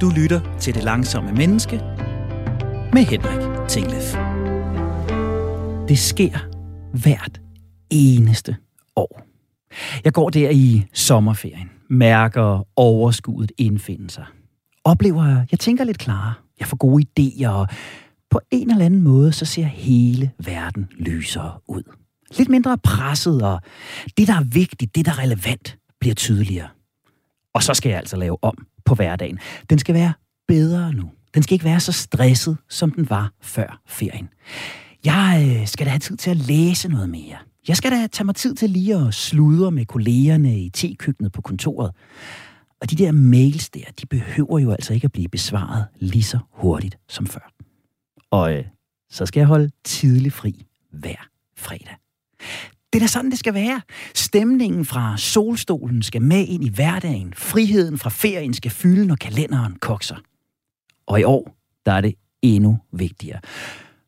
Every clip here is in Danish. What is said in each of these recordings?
Du lytter til Det Langsomme Menneske med Henrik Tinglef. Det sker hvert eneste år. Jeg går der i sommerferien, mærker overskuddet indfinde sig. Oplever, jeg tænker lidt klarere, jeg får gode idéer, og på en eller anden måde, så ser hele verden lysere ud. Lidt mindre presset, og det, der er vigtigt, det, der er relevant, bliver tydeligere. Og så skal jeg altså lave om på hverdagen. Den skal være bedre nu. Den skal ikke være så stresset, som den var før ferien. Jeg øh, skal da have tid til at læse noget mere. Jeg skal da tage mig tid til lige at sludre med kollegerne i tekøkkenet på kontoret. Og de der mails der, de behøver jo altså ikke at blive besvaret lige så hurtigt som før. Og øh, så skal jeg holde tidlig fri hver fredag. Det er da sådan, det skal være. Stemningen fra solstolen skal med ind i hverdagen. Friheden fra ferien skal fylde, når kalenderen kokser. Og i år, der er det endnu vigtigere.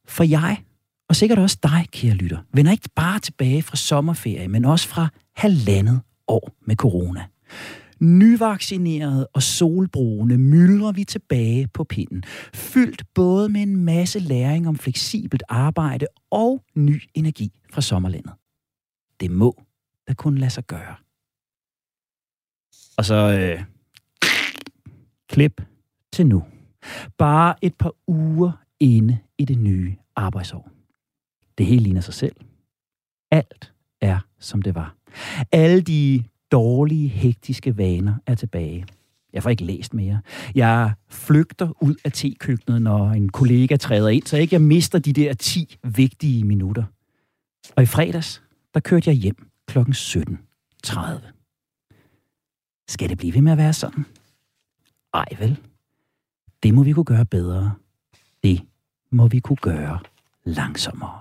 For jeg, og sikkert også dig, kære lytter, vender ikke bare tilbage fra sommerferie, men også fra halvandet år med corona. Nyvaccinerede og solbrune myldrer vi tilbage på pinden, fyldt både med en masse læring om fleksibelt arbejde og ny energi fra sommerlandet. Det må da kun lade sig gøre. Og så øh, klip til nu. Bare et par uger inde i det nye arbejdsår. Det hele ligner sig selv. Alt er, som det var. Alle de dårlige, hektiske vaner er tilbage. Jeg får ikke læst mere. Jeg flygter ud af tekøkkenet, når en kollega træder ind, så ikke jeg mister de der 10 vigtige minutter. Og i fredags, der kørte jeg hjem kl. 17.30. Skal det blive ved med at være sådan? Ej vel. Det må vi kunne gøre bedre. Det må vi kunne gøre langsommere.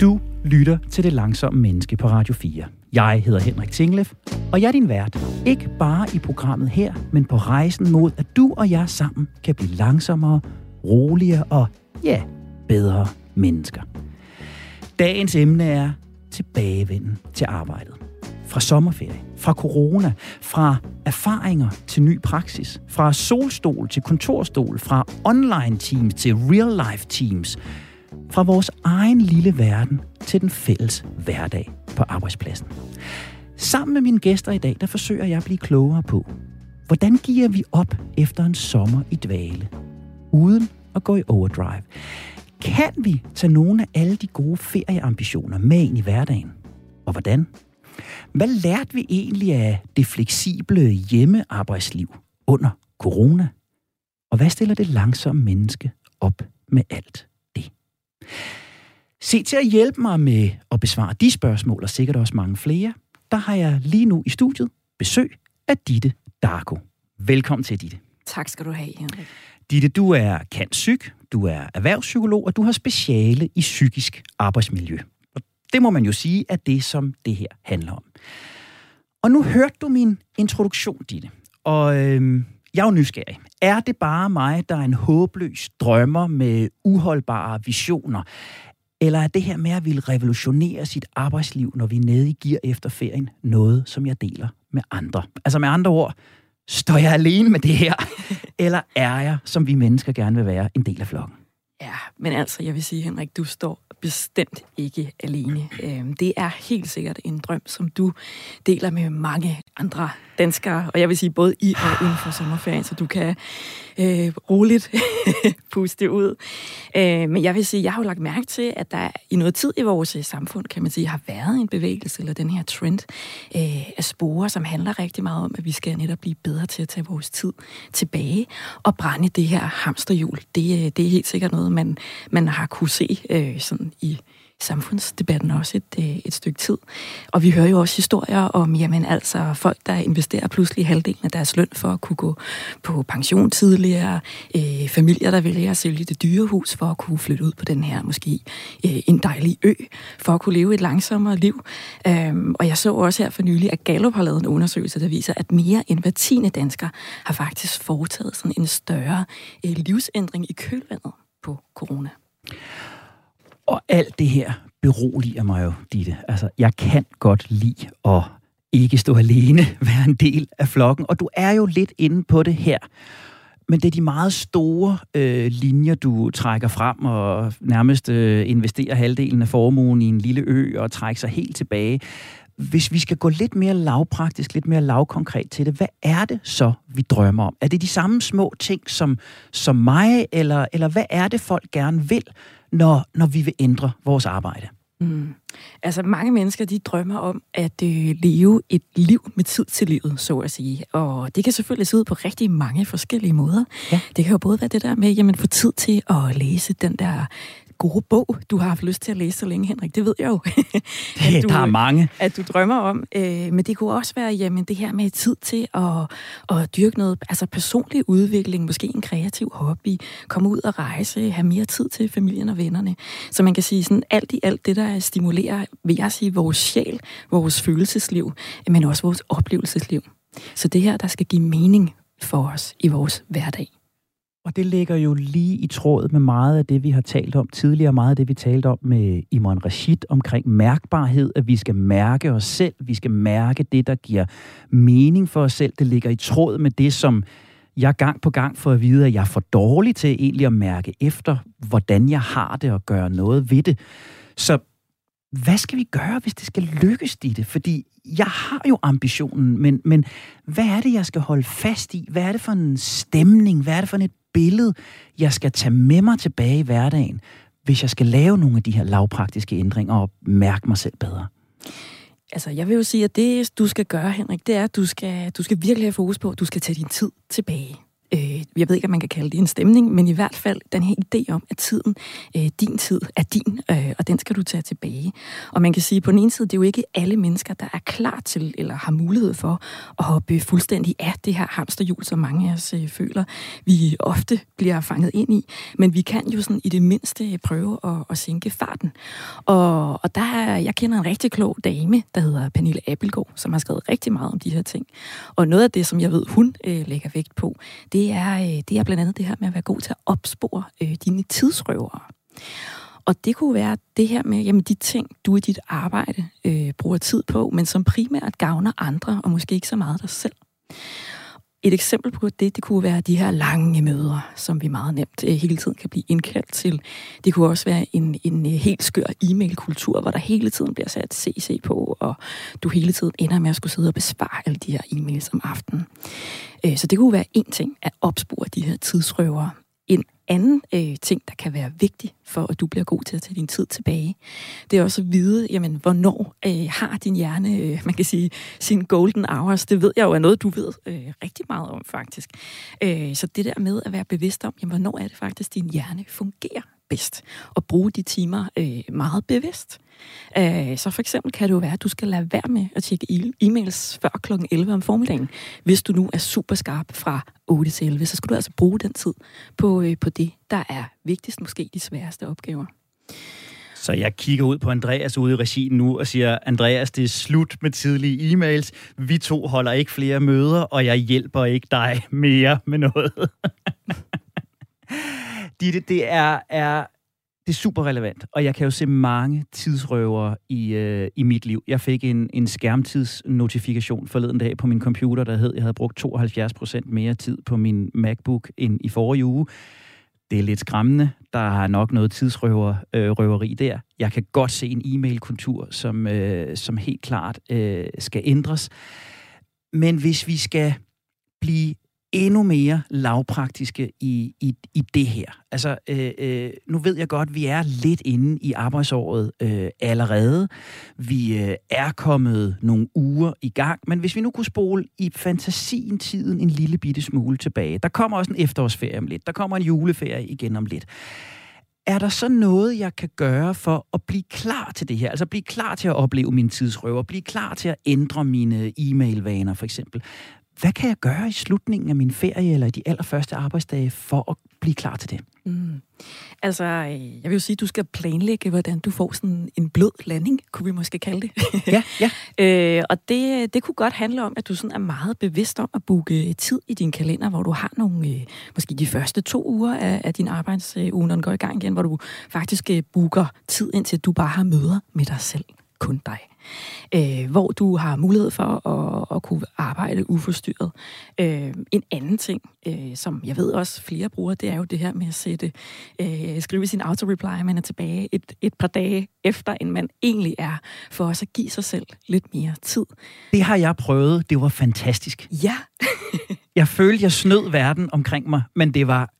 Du lytter til Det Langsomme Menneske på Radio 4. Jeg hedder Henrik Tinglef, og jeg er din vært. Ikke bare i programmet her, men på rejsen mod, at du og jeg sammen kan blive langsommere, roligere og, ja, bedre mennesker. Dagens emne er tilbagevenden til arbejdet. Fra sommerferie, fra corona, fra erfaringer til ny praksis, fra solstol til kontorstol, fra online teams til real life teams, fra vores egen lille verden til den fælles hverdag på arbejdspladsen. Sammen med mine gæster i dag, der forsøger jeg at blive klogere på, hvordan giver vi op efter en sommer i dvale, uden at gå i overdrive? Kan vi tage nogle af alle de gode ferieambitioner med ind i hverdagen? Og hvordan? Hvad lærte vi egentlig af det fleksible hjemmearbejdsliv under corona? Og hvad stiller det langsomme menneske op med alt det? Se til at hjælpe mig med at besvare de spørgsmål, og sikkert også mange flere, der har jeg lige nu i studiet besøg af Ditte Darko. Velkommen til, Ditte. Tak skal du have, Henrik. Ditte, du er kant psyk, du er erhvervspsykolog, og du har speciale i psykisk arbejdsmiljø. Og det må man jo sige, at det som det her handler om. Og nu hørte du min introduktion, Ditte, og øhm, jeg er jo nysgerrig. Er det bare mig, der er en håbløs drømmer med uholdbare visioner? Eller er det her med at ville revolutionere sit arbejdsliv, når vi er nede i gear efter ferien, noget, som jeg deler med andre? Altså med andre ord, står jeg alene med det her? Eller er jeg, som vi mennesker gerne vil være, en del af flokken? Ja, men altså, jeg vil sige, Henrik, du står bestemt ikke alene. Øhm, det er helt sikkert en drøm, som du deler med mange andre danskere, og jeg vil sige både i og uden for sommerferien, så du kan øh, roligt puste ud. Øh, men jeg vil sige, jeg har jo lagt mærke til, at der i noget tid i vores øh, samfund, kan man sige, har været en bevægelse, eller den her trend øh, af spore, som handler rigtig meget om, at vi skal netop blive bedre til at tage vores tid tilbage og brænde det her hamsterhjul. Det, øh, det er helt sikkert noget, man, man har kunne se øh, sådan i samfundsdebatten også et, øh, et stykke tid. Og vi hører jo også historier om, jamen altså, folk, der investerer pludselig halvdelen af deres løn for at kunne gå på pension tidligere, øh, familier, der vælger at sælge det dyre hus for at kunne flytte ud på den her måske øh, en dejlig ø, for at kunne leve et langsommere liv. Øhm, og jeg så også her for nylig, at Gallup har lavet en undersøgelse, der viser, at mere end hver tiende dansker har faktisk foretaget sådan en større øh, livsændring i kølvandet på corona. Og alt det her beroliger mig jo, Ditte. Altså, jeg kan godt lide at ikke stå alene, være en del af flokken. Og du er jo lidt inde på det her. Men det er de meget store øh, linjer, du trækker frem og nærmest øh, investerer halvdelen af formuen i en lille ø og trækker sig helt tilbage. Hvis vi skal gå lidt mere lavpraktisk, lidt mere lavkonkret til det, hvad er det så, vi drømmer om? Er det de samme små ting som, som mig, eller, eller hvad er det, folk gerne vil, når, når vi vil ændre vores arbejde? Mm. Altså mange mennesker, de drømmer om at øh, leve et liv med tid til livet, så at sige. Og det kan selvfølgelig se ud på rigtig mange forskellige måder. Ja. Det kan jo både være det der med, jamen få tid til at læse den der gode bog, du har haft lyst til at læse så længe, Henrik. Det ved jeg jo. at du, der er mange. At du drømmer om. Øh, men det kunne også være jamen, det her med tid til at, at dyrke noget altså personlig udvikling, måske en kreativ hobby, komme ud og rejse, have mere tid til familien og vennerne. Så man kan sige sådan alt i alt det, der stimulerer, vil jeg sige, vores sjæl, vores følelsesliv, men også vores oplevelsesliv. Så det her, der skal give mening for os i vores hverdag. Og det ligger jo lige i tråd med meget af det, vi har talt om tidligere, meget af det, vi talte om med Imran Rashid omkring mærkbarhed, at vi skal mærke os selv, vi skal mærke det, der giver mening for os selv. Det ligger i tråd med det, som jeg gang på gang får at vide, at jeg er for dårlig til egentlig at mærke efter, hvordan jeg har det og gøre noget ved det. Så hvad skal vi gøre, hvis det skal lykkes, det? Fordi jeg har jo ambitionen, men, men hvad er det, jeg skal holde fast i? Hvad er det for en stemning? Hvad er det for et billede, jeg skal tage med mig tilbage i hverdagen, hvis jeg skal lave nogle af de her lavpraktiske ændringer og mærke mig selv bedre? Altså, jeg vil jo sige, at det, du skal gøre, Henrik, det er, at du skal, du skal virkelig have fokus på, at du skal tage din tid tilbage øh, jeg ved ikke, om man kan kalde det en stemning, men i hvert fald den her idé om, at tiden, øh, din tid, er din, øh, og den skal du tage tilbage. Og man kan sige, på den ene side, det er jo ikke alle mennesker, der er klar til, eller har mulighed for, at hoppe fuldstændig af det her hamsterhjul, som mange af os øh, føler, vi ofte bliver fanget ind i. Men vi kan jo sådan i det mindste prøve at, at sænke farten. Og, og der er, jeg kender en rigtig klog dame, der hedder Pernille Appelgaard, som har skrevet rigtig meget om de her ting. Og noget af det, som jeg ved, hun øh, lægger vægt på, det det er, øh, det er blandt andet det her med at være god til at opspore øh, dine tidsrøvere. Og det kunne være det her med jamen, de ting, du i dit arbejde øh, bruger tid på, men som primært gavner andre, og måske ikke så meget dig selv. Et eksempel på det, det kunne være de her lange møder, som vi meget nemt øh, hele tiden kan blive indkaldt til. Det kunne også være en, en øh, helt skør e-mail-kultur, hvor der hele tiden bliver sat CC på, og du hele tiden ender med at skulle sidde og besvare alle de her e-mails om aftenen. Øh, så det kunne være en ting at opspore de her tidsrøvere. En anden øh, ting, der kan være vigtig for, at du bliver god til at tage din tid tilbage, det er også at vide, jamen, hvornår øh, har din hjerne, øh, man kan sige, sin golden hours. Det ved jeg jo er noget, du ved øh, rigtig meget om, faktisk. Øh, så det der med at være bevidst om, jamen, hvornår er det faktisk, din hjerne fungerer bedst, og bruge de timer øh, meget bevidst. Øh, så for eksempel kan det jo være, at du skal lade være med at tjekke e- e-mails før kl. 11 om formiddagen. Hvis du nu er super skarp fra 8 til 11, så skal du altså bruge den tid på, øh, på det, der er vigtigst, måske de sværeste opgaver. Så jeg kigger ud på Andreas ude i regien nu og siger, Andreas, det er slut med tidlige e-mails. Vi to holder ikke flere møder, og jeg hjælper ikke dig mere med noget. Ditte, det er, er, det er super relevant, og jeg kan jo se mange tidsrøvere i, øh, i mit liv. Jeg fik en, en skærmtidsnotifikation forleden dag på min computer, der hed, at jeg havde brugt 72% mere tid på min MacBook end i forrige uge. Det er lidt skræmmende. Der er nok noget tidsrøveri øh, der. Jeg kan godt se en e-mail-kultur, som, øh, som helt klart øh, skal ændres. Men hvis vi skal blive endnu mere lavpraktiske i, i, i det her. Altså, øh, øh, nu ved jeg godt, at vi er lidt inde i arbejdsåret øh, allerede. Vi øh, er kommet nogle uger i gang, men hvis vi nu kunne spole i fantasien tiden en lille bitte smule tilbage. Der kommer også en efterårsferie om lidt. Der kommer en juleferie igen om lidt. Er der så noget, jeg kan gøre for at blive klar til det her? Altså blive klar til at opleve min tidsrøver, blive klar til at ændre mine e-mailvaner for eksempel hvad kan jeg gøre i slutningen af min ferie eller i de allerførste arbejdsdage for at blive klar til det? Mm. Altså, øh, jeg vil jo sige, at du skal planlægge, hvordan du får sådan en blød landing, kunne vi måske kalde det. Ja, ja. øh, og det, det kunne godt handle om, at du sådan er meget bevidst om at booke tid i din kalender, hvor du har nogle, øh, måske de første to uger af, af din arbejdsuge, når den går i gang igen, hvor du faktisk øh, booker tid, indtil du bare har møder med dig selv kun dig. Øh, hvor du har mulighed for at, at kunne arbejde uforstyrret. Øh, en anden ting, øh, som jeg ved også flere bruger, det er jo det her med at sætte, øh, skrive sin auto-reply, man er tilbage et, et par dage efter, end man egentlig er, for også at give sig selv lidt mere tid. Det har jeg prøvet. Det var fantastisk. Ja. jeg følte, jeg snød verden omkring mig, men det var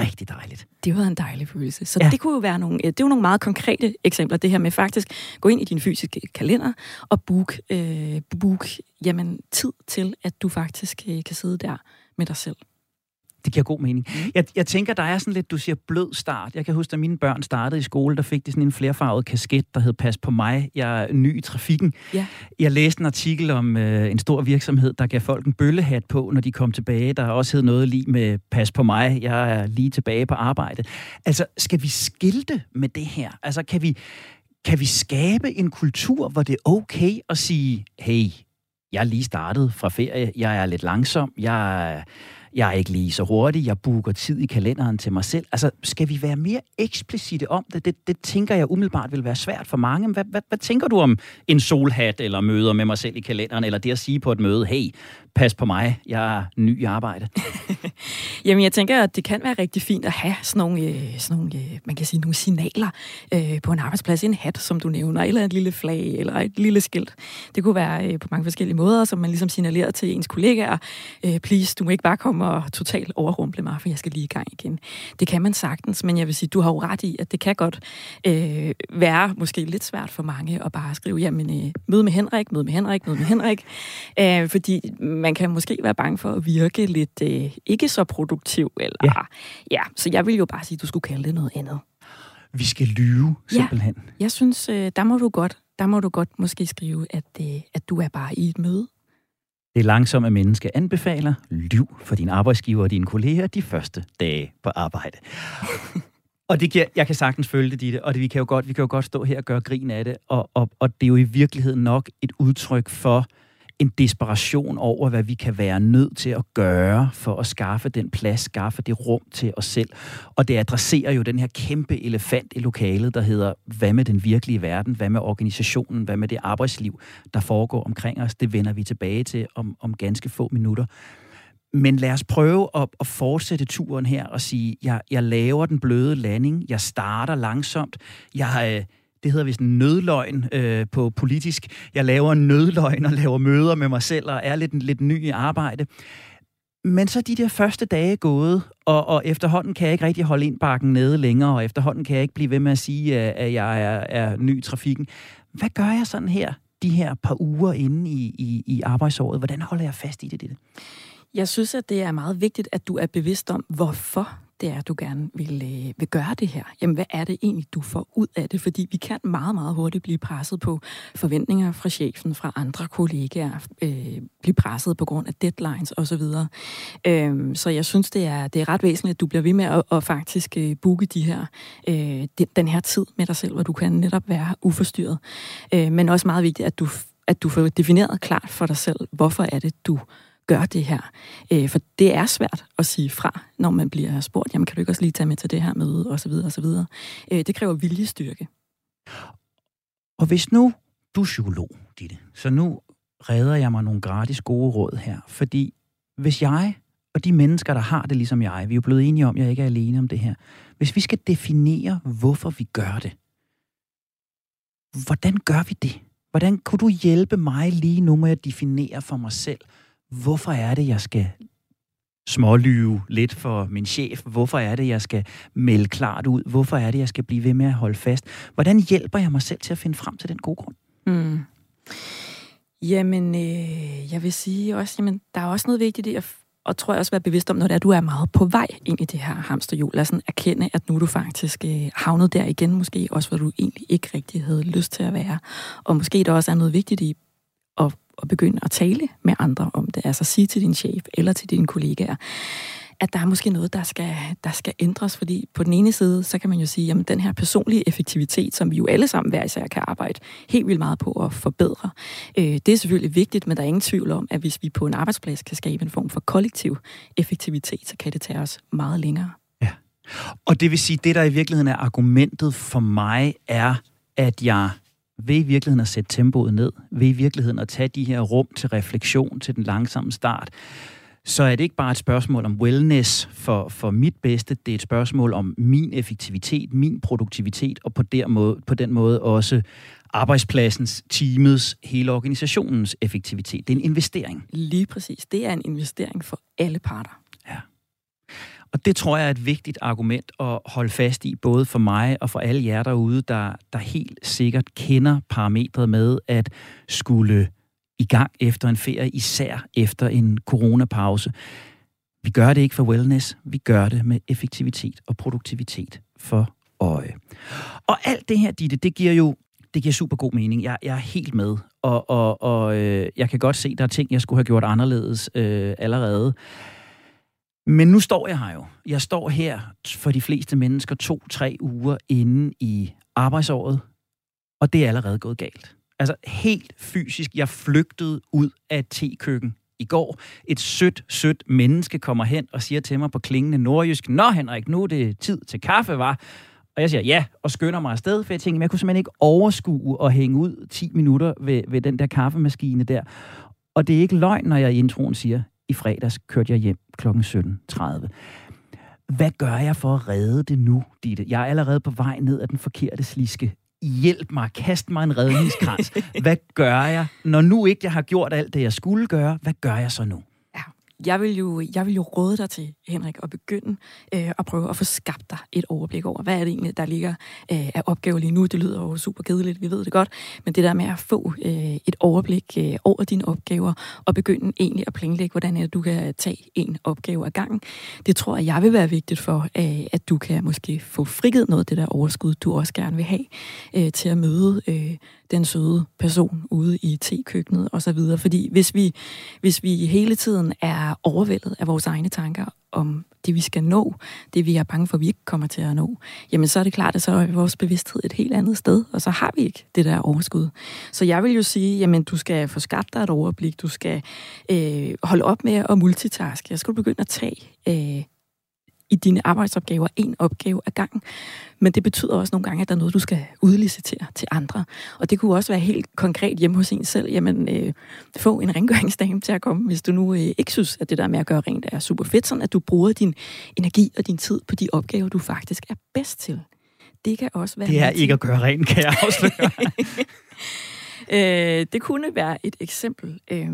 rigtig dejligt. Det var en dejlig følelse. Så ja. det kunne jo være nogle, det er jo nogle meget konkrete eksempler, det her med faktisk gå ind i din fysiske kalender og book, øh, book jamen, tid til, at du faktisk øh, kan sidde der med dig selv. Det giver god mening. Mm. Jeg, jeg tænker, der er sådan lidt, du siger blød start. Jeg kan huske, da mine børn startede i skole, der fik de sådan en flerfarvet kasket, der hed Pas på mig. Jeg er ny i trafikken. Ja. Jeg læste en artikel om øh, en stor virksomhed, der gav folk en bøllehat på, når de kom tilbage. Der også hed noget lige med Pas på mig. Jeg er lige tilbage på arbejde. Altså, skal vi skilte med det her? Altså, kan vi, kan vi skabe en kultur, hvor det er okay at sige, hey, jeg er lige startet fra ferie, jeg er lidt langsom, jeg jeg er ikke lige så hurtig, jeg booker tid i kalenderen til mig selv. Altså, skal vi være mere eksplicite om det? Det, det tænker jeg umiddelbart vil være svært for mange. Hvad, hvad, hvad tænker du om en solhat, eller møder med mig selv i kalenderen, eller det at sige på et møde, hey, pas på mig, jeg er ny i arbejde? Jamen, jeg tænker, at det kan være rigtig fint at have sådan nogle, øh, sådan nogle øh, man kan sige, nogle signaler øh, på en arbejdsplads. En hat, som du nævner, eller et lille flag, eller et lille skilt. Det kunne være øh, på mange forskellige måder, som man ligesom signalerer til ens kollegaer. Øh, please, du må ikke bare komme og totalt overrumple mig, for jeg skal lige i gang igen. Det kan man sagtens, men jeg vil sige, du har jo ret i, at det kan godt øh, være måske lidt svært for mange at bare skrive, jamen, øh, møde med Henrik, møde med Henrik, møde med Henrik. Øh, fordi man kan måske være bange for at virke lidt øh, ikke så produktiv. Eller, ja. ja. Så jeg vil jo bare sige, at du skulle kalde det noget andet. Vi skal lyve, simpelthen. Ja, jeg synes, øh, der må du godt, der må du godt måske skrive, at, øh, at du er bare i et møde. Det langsomme menneske anbefaler lyv for din arbejdsgiver og dine kolleger de første dage på arbejde. og det giver, jeg kan sagtens følge det, Ditte, og det, vi, kan jo godt, vi kan jo godt stå her og gøre grin af det, og, og, og det er jo i virkeligheden nok et udtryk for, en desperation over, hvad vi kan være nødt til at gøre for at skaffe den plads, skaffe det rum til os selv. Og det adresserer jo den her kæmpe elefant i lokalet, der hedder, hvad med den virkelige verden, hvad med organisationen, hvad med det arbejdsliv, der foregår omkring os. Det vender vi tilbage til om, om ganske få minutter. Men lad os prøve at, at fortsætte turen her og sige, jeg, jeg laver den bløde landing, jeg starter langsomt, jeg, øh, det hedder vist nødløgn øh, på politisk. Jeg laver nødløgn og laver møder med mig selv og er lidt, lidt ny i arbejde. Men så de der første dage gået, og, og efterhånden kan jeg ikke rigtig holde indbakken nede længere, og efterhånden kan jeg ikke blive ved med at sige, øh, at jeg er, er ny i trafikken. Hvad gør jeg sådan her, de her par uger inde i, i, i arbejdsåret? Hvordan holder jeg fast i det? det? Jeg synes, at det er meget vigtigt, at du er bevidst om, hvorfor det er, at du gerne vil, øh, vil gøre det her. Jamen, hvad er det egentlig, du får ud af det? Fordi vi kan meget, meget hurtigt blive presset på forventninger fra chefen, fra andre kollegaer, øh, blive presset på grund af deadlines osv. Øh, så jeg synes, det er, det er ret væsentligt, at du bliver ved med at, at faktisk øh, booke de her, øh, den her tid med dig selv, hvor du kan netop være uforstyrret. Øh, men også meget vigtigt, at du, at du får defineret klart for dig selv, hvorfor er det, du gør det her. Øh, for det er svært at sige fra, når man bliver spurgt, jamen kan du ikke også lige tage med til det her møde, og så videre, og så videre. Øh, det kræver viljestyrke. Og hvis nu du er psykolog, Ditte, så nu redder jeg mig nogle gratis gode råd her, fordi hvis jeg og de mennesker, der har det ligesom jeg, vi er jo blevet enige om, at jeg ikke er alene om det her, hvis vi skal definere, hvorfor vi gør det, hvordan gør vi det? Hvordan kunne du hjælpe mig lige nu med at definere for mig selv, hvorfor er det, jeg skal smålyve lidt for min chef? Hvorfor er det, jeg skal melde klart ud? Hvorfor er det, jeg skal blive ved med at holde fast? Hvordan hjælper jeg mig selv til at finde frem til den gode grund? Mm. Jamen, øh, jeg vil sige også, jamen, der er også noget vigtigt i at og tror jeg også være bevidst om, når det er, at du er meget på vej ind i det her hamsterhjul. Lad sådan erkende, at nu er du faktisk øh, havnet der igen, måske også, hvor du egentlig ikke rigtig havde lyst til at være. Og måske der også er noget vigtigt i at at begynde at tale med andre om det. Altså sige til din chef eller til dine kollegaer, at der er måske noget, der skal, der skal ændres, fordi på den ene side, så kan man jo sige, at den her personlige effektivitet, som vi jo alle sammen hver især kan arbejde helt vildt meget på at forbedre, øh, det er selvfølgelig vigtigt, men der er ingen tvivl om, at hvis vi på en arbejdsplads kan skabe en form for kollektiv effektivitet, så kan det tage os meget længere. Ja, og det vil sige, det der i virkeligheden er argumentet for mig, er, at jeg ved i virkeligheden at sætte tempoet ned, ved i virkeligheden at tage de her rum til refleksion, til den langsomme start, så er det ikke bare et spørgsmål om wellness for, for mit bedste, det er et spørgsmål om min effektivitet, min produktivitet, og på, der måde, på den måde også arbejdspladsens, teamets, hele organisationens effektivitet. Det er en investering. Lige præcis. Det er en investering for alle parter. Og det tror jeg er et vigtigt argument at holde fast i, både for mig og for alle jer derude, der, der helt sikkert kender parametret med at skulle i gang efter en ferie, især efter en coronapause. Vi gør det ikke for wellness, vi gør det med effektivitet og produktivitet for øje. Og alt det her, Ditte, det giver jo det giver super god mening. Jeg, jeg er helt med, og, og, og øh, jeg kan godt se, der er ting, jeg skulle have gjort anderledes øh, allerede. Men nu står jeg her jo. Jeg står her for de fleste mennesker to-tre uger inde i arbejdsåret, og det er allerede gået galt. Altså helt fysisk. Jeg flygtede ud af et tekøkken i går. Et sødt, sødt menneske kommer hen og siger til mig på klingende nordjysk, Nå Henrik, nu er det tid til kaffe, var. Og jeg siger ja, og skynder mig afsted, for jeg tænker, jeg kunne simpelthen ikke overskue at hænge ud 10 minutter ved, ved den der kaffemaskine der. Og det er ikke løgn, når jeg i introen siger, i fredags kørte jeg hjem kl. 17.30. Hvad gør jeg for at redde det nu, Ditte? Jeg er allerede på vej ned ad den forkerte sliske hjælp mig, kast mig en redningskrans. Hvad gør jeg? Når nu ikke jeg har gjort alt det, jeg skulle gøre, hvad gør jeg så nu? jeg vil jo, jeg vil jo råde dig til, Henrik, at begynde øh, at prøve at få skabt dig et overblik over, hvad er det egentlig, der ligger øh, af opgaver lige nu. Det lyder jo super kedeligt, vi ved det godt, men det der med at få øh, et overblik øh, over dine opgaver, og begynde egentlig at planlægge, hvordan er det, du kan tage en opgave ad gangen, det tror jeg, jeg vil være vigtigt for, øh, at du kan måske få frigivet noget af det der overskud, du også gerne vil have, øh, til at møde øh, den søde person ude i tekøkkenet osv. Fordi hvis vi, hvis vi hele tiden er overvældet af vores egne tanker om det, vi skal nå, det vi er bange for, at vi ikke kommer til at nå, jamen så er det klart, at så er vores bevidsthed et helt andet sted, og så har vi ikke det der overskud. Så jeg vil jo sige, jamen du skal få skabt dig et overblik, du skal øh, holde op med at multitaske. Jeg skal begynde at tage øh, i dine arbejdsopgaver en opgave ad gangen. Men det betyder også nogle gange, at der er noget, du skal udlicitere til andre. Og det kunne også være helt konkret hjemme hos en selv. Jamen, øh, få en rengøringsdame til at komme, hvis du nu øh, ikke synes, at det der med at gøre rent er super fedt, sådan at du bruger din energi og din tid på de opgaver, du faktisk er bedst til. Det kan også være... Det er ikke at gøre rent, kan jeg afsløre. Øh, det kunne være et eksempel. Øh,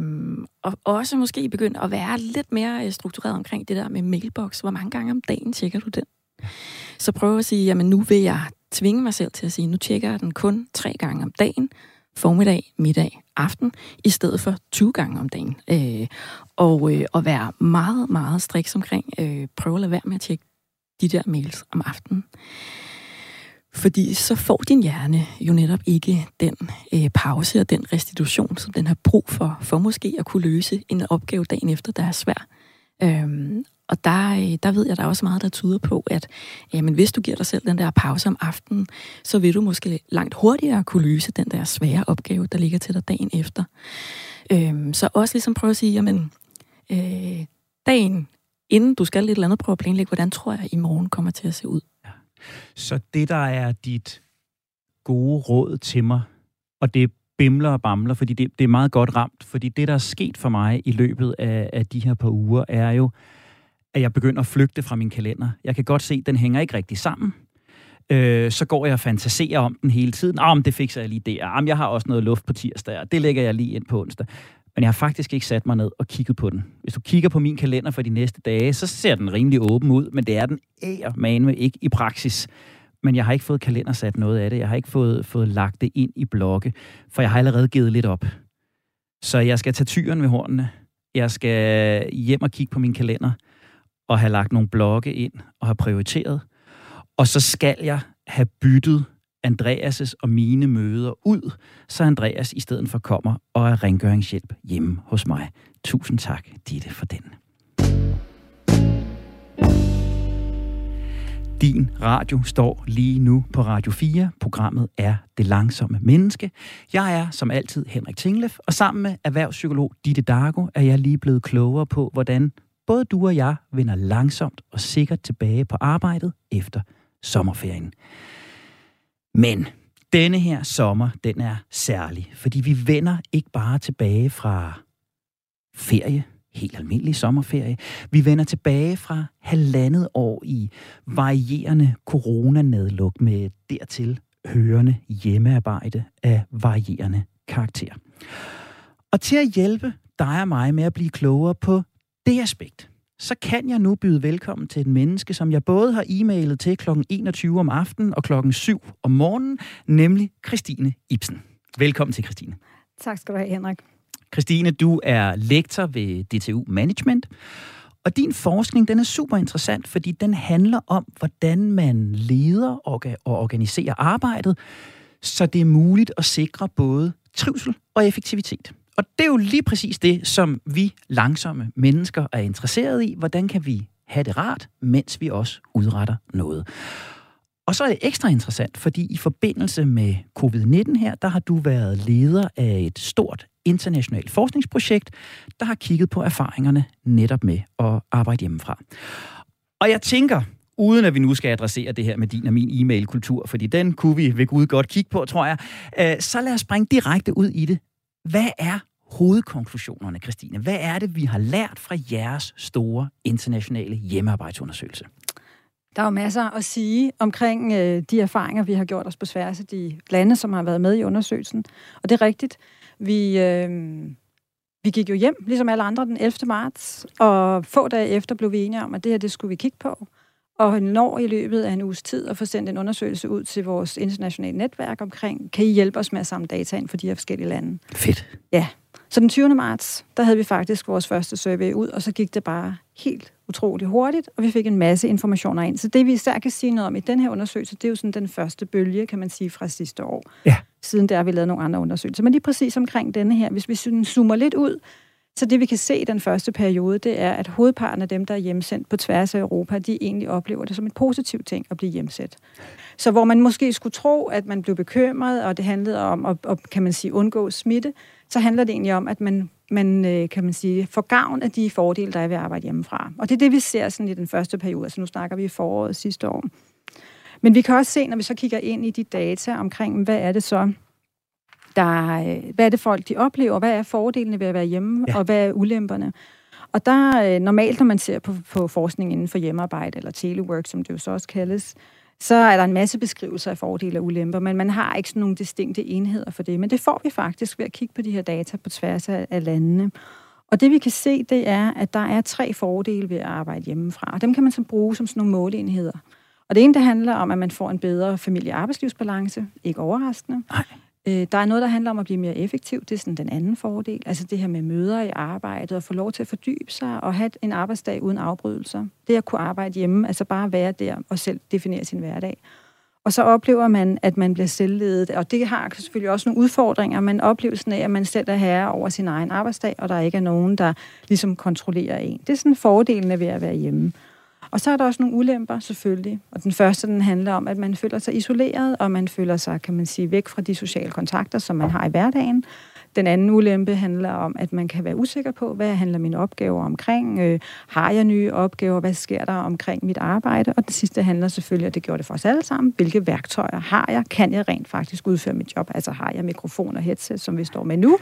og også måske begynde at være lidt mere øh, struktureret omkring det der med mailbox. Hvor mange gange om dagen tjekker du den? Så prøv at sige, jamen nu vil jeg tvinge mig selv til at sige, nu tjekker jeg den kun tre gange om dagen, formiddag, middag, aften, i stedet for 20 gange om dagen. Øh, og, øh, og være meget, meget striks omkring, øh, prøv at lade være med at tjekke de der mails om aftenen. Fordi så får din hjerne jo netop ikke den øh, pause og den restitution, som den har brug for, for måske at kunne løse en opgave dagen efter, der er svær. Øhm, og der, øh, der ved jeg, der er også meget, der tyder på, at jamen, hvis du giver dig selv den der pause om aftenen, så vil du måske langt hurtigere kunne løse den der svære opgave, der ligger til dig dagen efter. Øhm, så også ligesom prøve at sige, jamen, øh, dagen inden du skal lidt eller andet, prøve at planlægge, hvordan tror jeg, i morgen kommer til at se ud. Så det, der er dit gode råd til mig, og det bimler og bamler, fordi det, det er meget godt ramt, fordi det, der er sket for mig i løbet af, af de her par uger, er jo, at jeg begynder at flygte fra min kalender. Jeg kan godt se, at den hænger ikke rigtig sammen. Øh, så går jeg og fantaserer om den hele tiden. Ah, Om det fikser jeg lige der. Om jeg har også noget luft på tirsdag, og det lægger jeg lige ind på onsdag. Men jeg har faktisk ikke sat mig ned og kigget på den. Hvis du kigger på min kalender for de næste dage, så ser den rimelig åben ud, men det er den ære med ikke i praksis. Men jeg har ikke fået kalender sat noget af det. Jeg har ikke fået, fået lagt det ind i blokke, for jeg har allerede givet lidt op. Så jeg skal tage tyren ved hornene. Jeg skal hjem og kigge på min kalender og have lagt nogle blokke ind og have prioriteret. Og så skal jeg have byttet Andreas' og mine møder ud, så Andreas i stedet for kommer og er rengøringshjælp hjemme hos mig. Tusind tak, Ditte, for den. Din radio står lige nu på Radio 4. Programmet er Det Langsomme Menneske. Jeg er som altid Henrik Tinglef, og sammen med erhvervspsykolog Ditte Dargo er jeg lige blevet klogere på, hvordan både du og jeg vender langsomt og sikkert tilbage på arbejdet efter sommerferien. Men Denne her sommer, den er særlig, fordi vi vender ikke bare tilbage fra ferie, helt almindelig sommerferie. Vi vender tilbage fra halvandet år i varierende coronanedluk med dertil hørende hjemmearbejde af varierende karakter. Og til at hjælpe dig og mig med at blive klogere på det aspekt, så kan jeg nu byde velkommen til et menneske, som jeg både har e-mailet til kl. 21 om aftenen og kl. 7 om morgenen, nemlig Christine Ibsen. Velkommen til, Christine. Tak skal du have, Henrik. Christine, du er lektor ved DTU Management, og din forskning den er super interessant, fordi den handler om, hvordan man leder og organiserer arbejdet, så det er muligt at sikre både trivsel og effektivitet. Og det er jo lige præcis det, som vi langsomme mennesker er interesseret i. Hvordan kan vi have det rart, mens vi også udretter noget? Og så er det ekstra interessant, fordi i forbindelse med covid-19 her, der har du været leder af et stort internationalt forskningsprojekt, der har kigget på erfaringerne netop med at arbejde hjemmefra. Og jeg tænker, uden at vi nu skal adressere det her med din og min e-mail-kultur, fordi den kunne vi ved Gud godt kigge på, tror jeg, øh, så lad os springe direkte ud i det. Hvad er hovedkonklusionerne, Christine? Hvad er det, vi har lært fra jeres store internationale hjemmearbejdsundersøgelse? Der er jo masser at sige omkring øh, de erfaringer, vi har gjort os på tværs af de lande, som har været med i undersøgelsen. Og det er rigtigt. Vi, øh, vi gik jo hjem, ligesom alle andre, den 11. marts, og få dage efter blev vi enige om, at det her, det skulle vi kigge på. Og når i løbet af en uges tid at få sendt en undersøgelse ud til vores internationale netværk omkring, kan I hjælpe os med at samle data ind for de her forskellige lande? Fedt. Ja. Så den 20. marts, der havde vi faktisk vores første survey ud, og så gik det bare helt utroligt hurtigt, og vi fik en masse informationer ind. Så det, vi især kan sige noget om i den her undersøgelse, det er jo sådan den første bølge, kan man sige, fra sidste år. Ja. Siden der har vi lavet nogle andre undersøgelser. Men lige præcis omkring denne her, hvis vi zoomer lidt ud, så det vi kan se i den første periode, det er, at hovedparten af dem, der er hjemsendt på tværs af Europa, de egentlig oplever det som en positiv ting at blive hjemsendt. Så hvor man måske skulle tro, at man blev bekymret, og det handlede om at, at kan man sige, undgå smitte, så handler det egentlig om, at man, man øh, kan man sige, får gavn af de fordele, der er ved at arbejde hjemmefra. Og det er det, vi ser sådan i den første periode. Altså nu snakker vi i foråret sidste år. Men vi kan også se, når vi så kigger ind i de data omkring, hvad er det så, der, øh, hvad er det folk, de oplever, hvad er fordelene ved at være hjemme, ja. og hvad er ulemperne. Og der øh, normalt, når man ser på, på forskning inden for hjemmearbejde, eller telework, som det jo så også kaldes, så er der en masse beskrivelser af fordele og ulemper, men man har ikke sådan nogle distinkte enheder for det. Men det får vi faktisk ved at kigge på de her data på tværs af, af landene. Og det vi kan se, det er, at der er tre fordele ved at arbejde hjemmefra, og dem kan man så bruge som sådan nogle måleenheder. Og det ene, det handler om, at man får en bedre familie-arbejdslivsbalance, ikke overraskende. Nej. Øh, der er noget, der handler om at blive mere effektiv. Det er sådan den anden fordel. Altså det her med møder i arbejdet, og få lov til at fordybe sig, og have en arbejdsdag uden afbrydelser. Det at kunne arbejde hjemme, altså bare være der og selv definere sin hverdag. Og så oplever man, at man bliver selvledet, og det har selvfølgelig også nogle udfordringer, men oplevelsen af, at man selv er herre over sin egen arbejdsdag, og der ikke er nogen, der ligesom kontrollerer en. Det er sådan fordelene ved at være hjemme. Og så er der også nogle ulemper, selvfølgelig. Og den første, den handler om, at man føler sig isoleret, og man føler sig, kan man sige, væk fra de sociale kontakter, som man har i hverdagen. Den anden ulempe handler om, at man kan være usikker på, hvad handler mine opgaver omkring? Øh, har jeg nye opgaver? Hvad sker der omkring mit arbejde? Og det sidste handler selvfølgelig, og det gjorde det for os alle sammen, hvilke værktøjer har jeg? Kan jeg rent faktisk udføre mit job? Altså har jeg mikrofon og headset, som vi står med nu?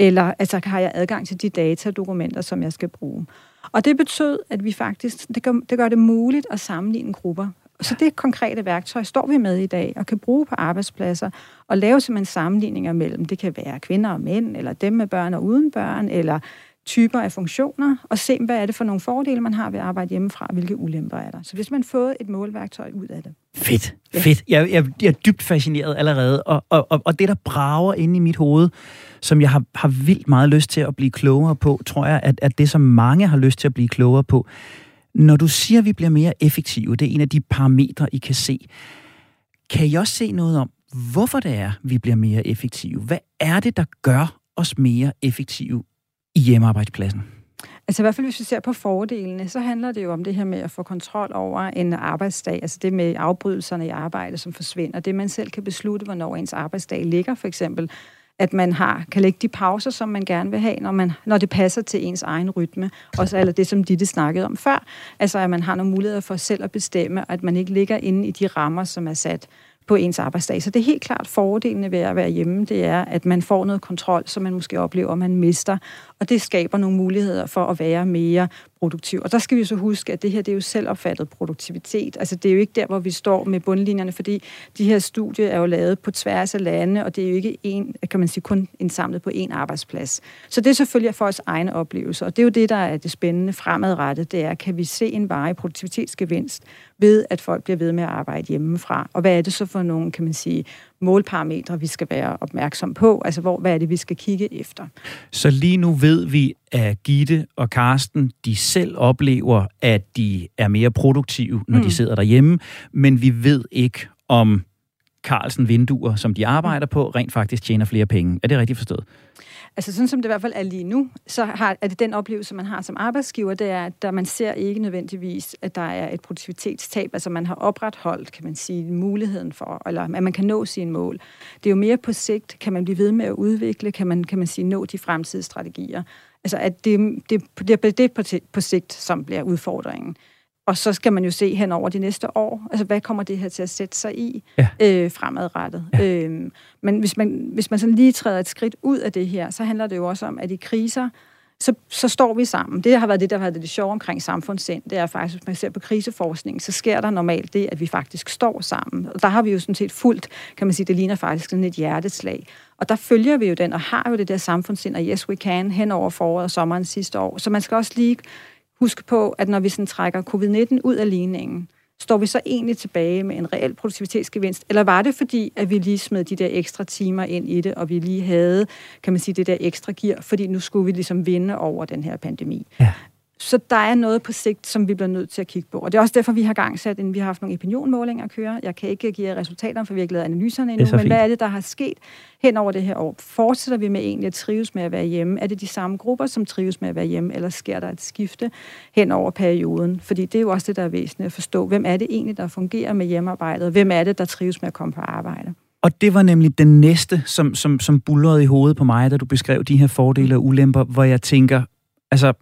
Eller altså, har jeg adgang til de data og dokumenter, som jeg skal bruge? Og det betød, at vi faktisk, det gør, det gør det muligt at sammenligne grupper. Så det konkrete værktøj står vi med i dag og kan bruge på arbejdspladser og lave simpelthen sammenligninger mellem, det kan være kvinder og mænd, eller dem med børn og uden børn, eller typer af funktioner, og se, hvad er det for nogle fordele, man har ved at arbejde hjemmefra, hvilke ulemper er der. Så hvis man får et målværktøj ud af det. Fedt, ja. fedt. Jeg, jeg, jeg er dybt fascineret allerede, og, og, og, og det, der brager inde i mit hoved, som jeg har, har vildt meget lyst til at blive klogere på, tror jeg, at, at det, som mange har lyst til at blive klogere på, når du siger, at vi bliver mere effektive, det er en af de parametre, I kan se. Kan I også se noget om, hvorfor det er, vi bliver mere effektive? Hvad er det, der gør os mere effektive i hjemmearbejdspladsen? Altså i hvert fald, hvis vi ser på fordelene, så handler det jo om det her med at få kontrol over en arbejdsdag, altså det med afbrydelserne i arbejde, som forsvinder. Det, man selv kan beslutte, hvornår ens arbejdsdag ligger, for eksempel at man har, kan lægge de pauser, som man gerne vil have, når, man, når det passer til ens egen rytme. Også eller det, som Ditte snakkede om før. Altså, at man har nogle muligheder for selv at bestemme, at man ikke ligger inde i de rammer, som er sat. på ens arbejdsdag. Så det er helt klart fordelene ved at være hjemme, det er, at man får noget kontrol, som man måske oplever, man mister, og det skaber nogle muligheder for at være mere produktiv. Og der skal vi så huske, at det her det er jo selvopfattet produktivitet. Altså det er jo ikke der, hvor vi står med bundlinjerne, fordi de her studier er jo lavet på tværs af lande, og det er jo ikke en, kan man sige, kun indsamlet på én arbejdsplads. Så det er selvfølgelig os egne oplevelser, og det er jo det, der er det spændende fremadrettet, det er, kan vi se en varig produktivitetsgevinst ved, at folk bliver ved med at arbejde hjemmefra. Og hvad er det så for nogle, kan man sige, målparametre, vi skal være opmærksom på? Altså, hvor, hvad er det, vi skal kigge efter? Så lige nu ved vi, at Gitte og Karsten, de selv oplever, at de er mere produktive, når mm. de sidder derhjemme, men vi ved ikke, om Carlsen vinduer, som de arbejder på, rent faktisk tjener flere penge. Er det rigtigt forstået? Altså sådan som det i hvert fald er lige nu, så har, er det den oplevelse, man har som arbejdsgiver, det er, at der man ser ikke nødvendigvis, at der er et produktivitetstab. Altså man har opretholdt, kan man sige, muligheden for, eller at man kan nå sine mål. Det er jo mere på sigt, kan man blive ved med at udvikle, kan man, kan man sige, nå de fremtidige strategier. Altså at det, det, det, det er på, på sigt, som bliver udfordringen. Og så skal man jo se hen over de næste år, altså hvad kommer det her til at sætte sig i ja. øh, fremadrettet. Ja. Øhm, men hvis man, hvis man sådan lige træder et skridt ud af det her, så handler det jo også om, at i kriser, så, så står vi sammen. Det har været det, der har været det sjove omkring samfundssind. Det er faktisk, hvis man ser på kriseforskning, så sker der normalt det, at vi faktisk står sammen. Og der har vi jo sådan set fuldt, kan man sige, det ligner faktisk sådan et hjerteslag. Og der følger vi jo den, og har jo det der samfundssind, og yes, we can, hen over foråret og sommeren sidste år. Så man skal også lige huske på, at når vi sådan trækker covid-19 ud af ligningen, står vi så egentlig tilbage med en reel produktivitetsgevinst? Eller var det fordi, at vi lige smed de der ekstra timer ind i det, og vi lige havde, kan man sige, det der ekstra gear, fordi nu skulle vi ligesom vinde over den her pandemi? Ja. Så der er noget på sigt, som vi bliver nødt til at kigge på. Og det er også derfor, vi har gang sat, vi har haft nogle opinionmålinger at køre. Jeg kan ikke give jer resultater, for vi har ikke lavet analyserne endnu. Men hvad er det, der har sket hen over det her år? Fortsætter vi med egentlig at trives med at være hjemme? Er det de samme grupper, som trives med at være hjemme? Eller sker der et skifte hen over perioden? Fordi det er jo også det, der er væsentligt at forstå. Hvem er det egentlig, der fungerer med hjemmearbejdet? Hvem er det, der trives med at komme på arbejde? Og det var nemlig den næste, som, som, som bullerede i hovedet på mig, da du beskrev de her fordele og ulemper, hvor jeg tænker, altså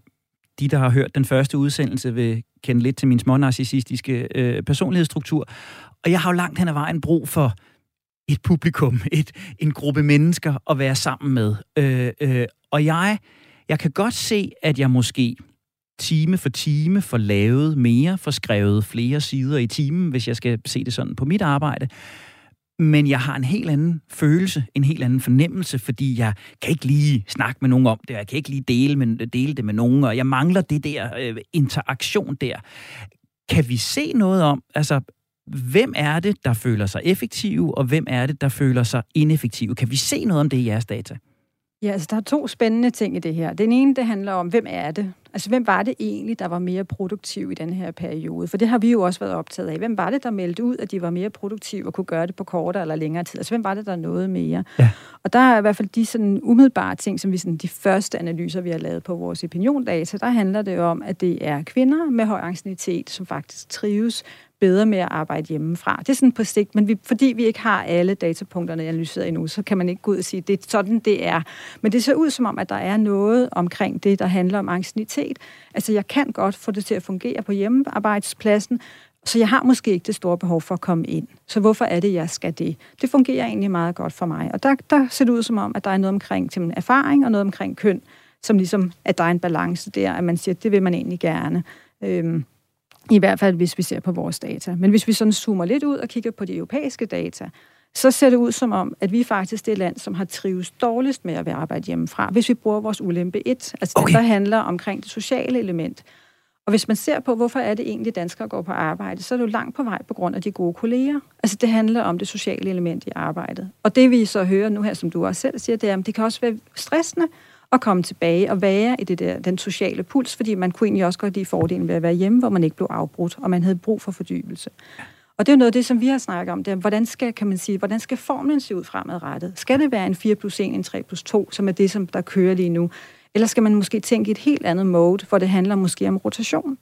de, der har hørt den første udsendelse, vil kende lidt til min smånarcissistiske øh, personlighedsstruktur. Og jeg har jo langt hen ad vejen brug for et publikum, et, en gruppe mennesker at være sammen med. Øh, øh, og jeg, jeg kan godt se, at jeg måske time for time får lavet mere, får skrevet flere sider i timen, hvis jeg skal se det sådan på mit arbejde men jeg har en helt anden følelse, en helt anden fornemmelse, fordi jeg kan ikke lige snakke med nogen om det, jeg kan ikke lige dele, med, dele det med nogen, og jeg mangler det der øh, interaktion der. Kan vi se noget om, altså, hvem er det, der føler sig effektive, og hvem er det, der føler sig ineffektive? Kan vi se noget om det i jeres data? Ja, altså der er to spændende ting i det her. Den ene, det handler om, hvem er det? Altså, hvem var det egentlig, der var mere produktiv i den her periode? For det har vi jo også været optaget af. Hvem var det, der meldte ud, at de var mere produktive og kunne gøre det på kortere eller længere tid? Altså, hvem var det, der nåede mere? Ja. Og der er i hvert fald de sådan umiddelbare ting, som vi sådan, de første analyser, vi har lavet på vores opiniondata, der handler det om, at det er kvinder med høj angstinitet, som faktisk trives bedre med at arbejde hjemmefra. Det er sådan på sigt, men vi, fordi vi ikke har alle datapunkterne analyseret endnu, så kan man ikke gå ud og sige, at det er sådan, det er. Men det ser ud som om, at der er noget omkring det, der handler om angstinitet. Altså, jeg kan godt få det til at fungere på hjemmearbejdspladsen, så jeg har måske ikke det store behov for at komme ind. Så hvorfor er det, jeg skal det? Det fungerer egentlig meget godt for mig. Og der, der ser det ud som om, at der er noget omkring til erfaring og noget omkring køn, som ligesom, at der er en balance der, at man siger, at det vil man egentlig gerne. Øhm, i hvert fald, hvis vi ser på vores data. Men hvis vi sådan zoomer lidt ud og kigger på de europæiske data, så ser det ud som om, at vi faktisk det land, som har trives dårligst med at være arbejde hjemmefra, hvis vi bruger vores ulempe 1, altså okay. den, der handler omkring det sociale element. Og hvis man ser på, hvorfor er det egentlig, danskere går på arbejde, så er det jo langt på vej på grund af de gode kolleger. Altså det handler om det sociale element i arbejdet. Og det vi så hører nu her, som du også selv siger, det er, at det kan også være stressende, at komme tilbage og være i det der, den sociale puls, fordi man kunne egentlig også godt lide fordelen ved at være hjemme, hvor man ikke blev afbrudt, og man havde brug for fordybelse. Og det er noget af det, som vi har snakket om, det er, hvordan skal, kan man sige, hvordan skal formlen se ud fremadrettet? Skal det være en 4 plus 1, en 3 plus 2, som er det, som der kører lige nu? Eller skal man måske tænke i et helt andet mode, hvor det handler måske om rotation?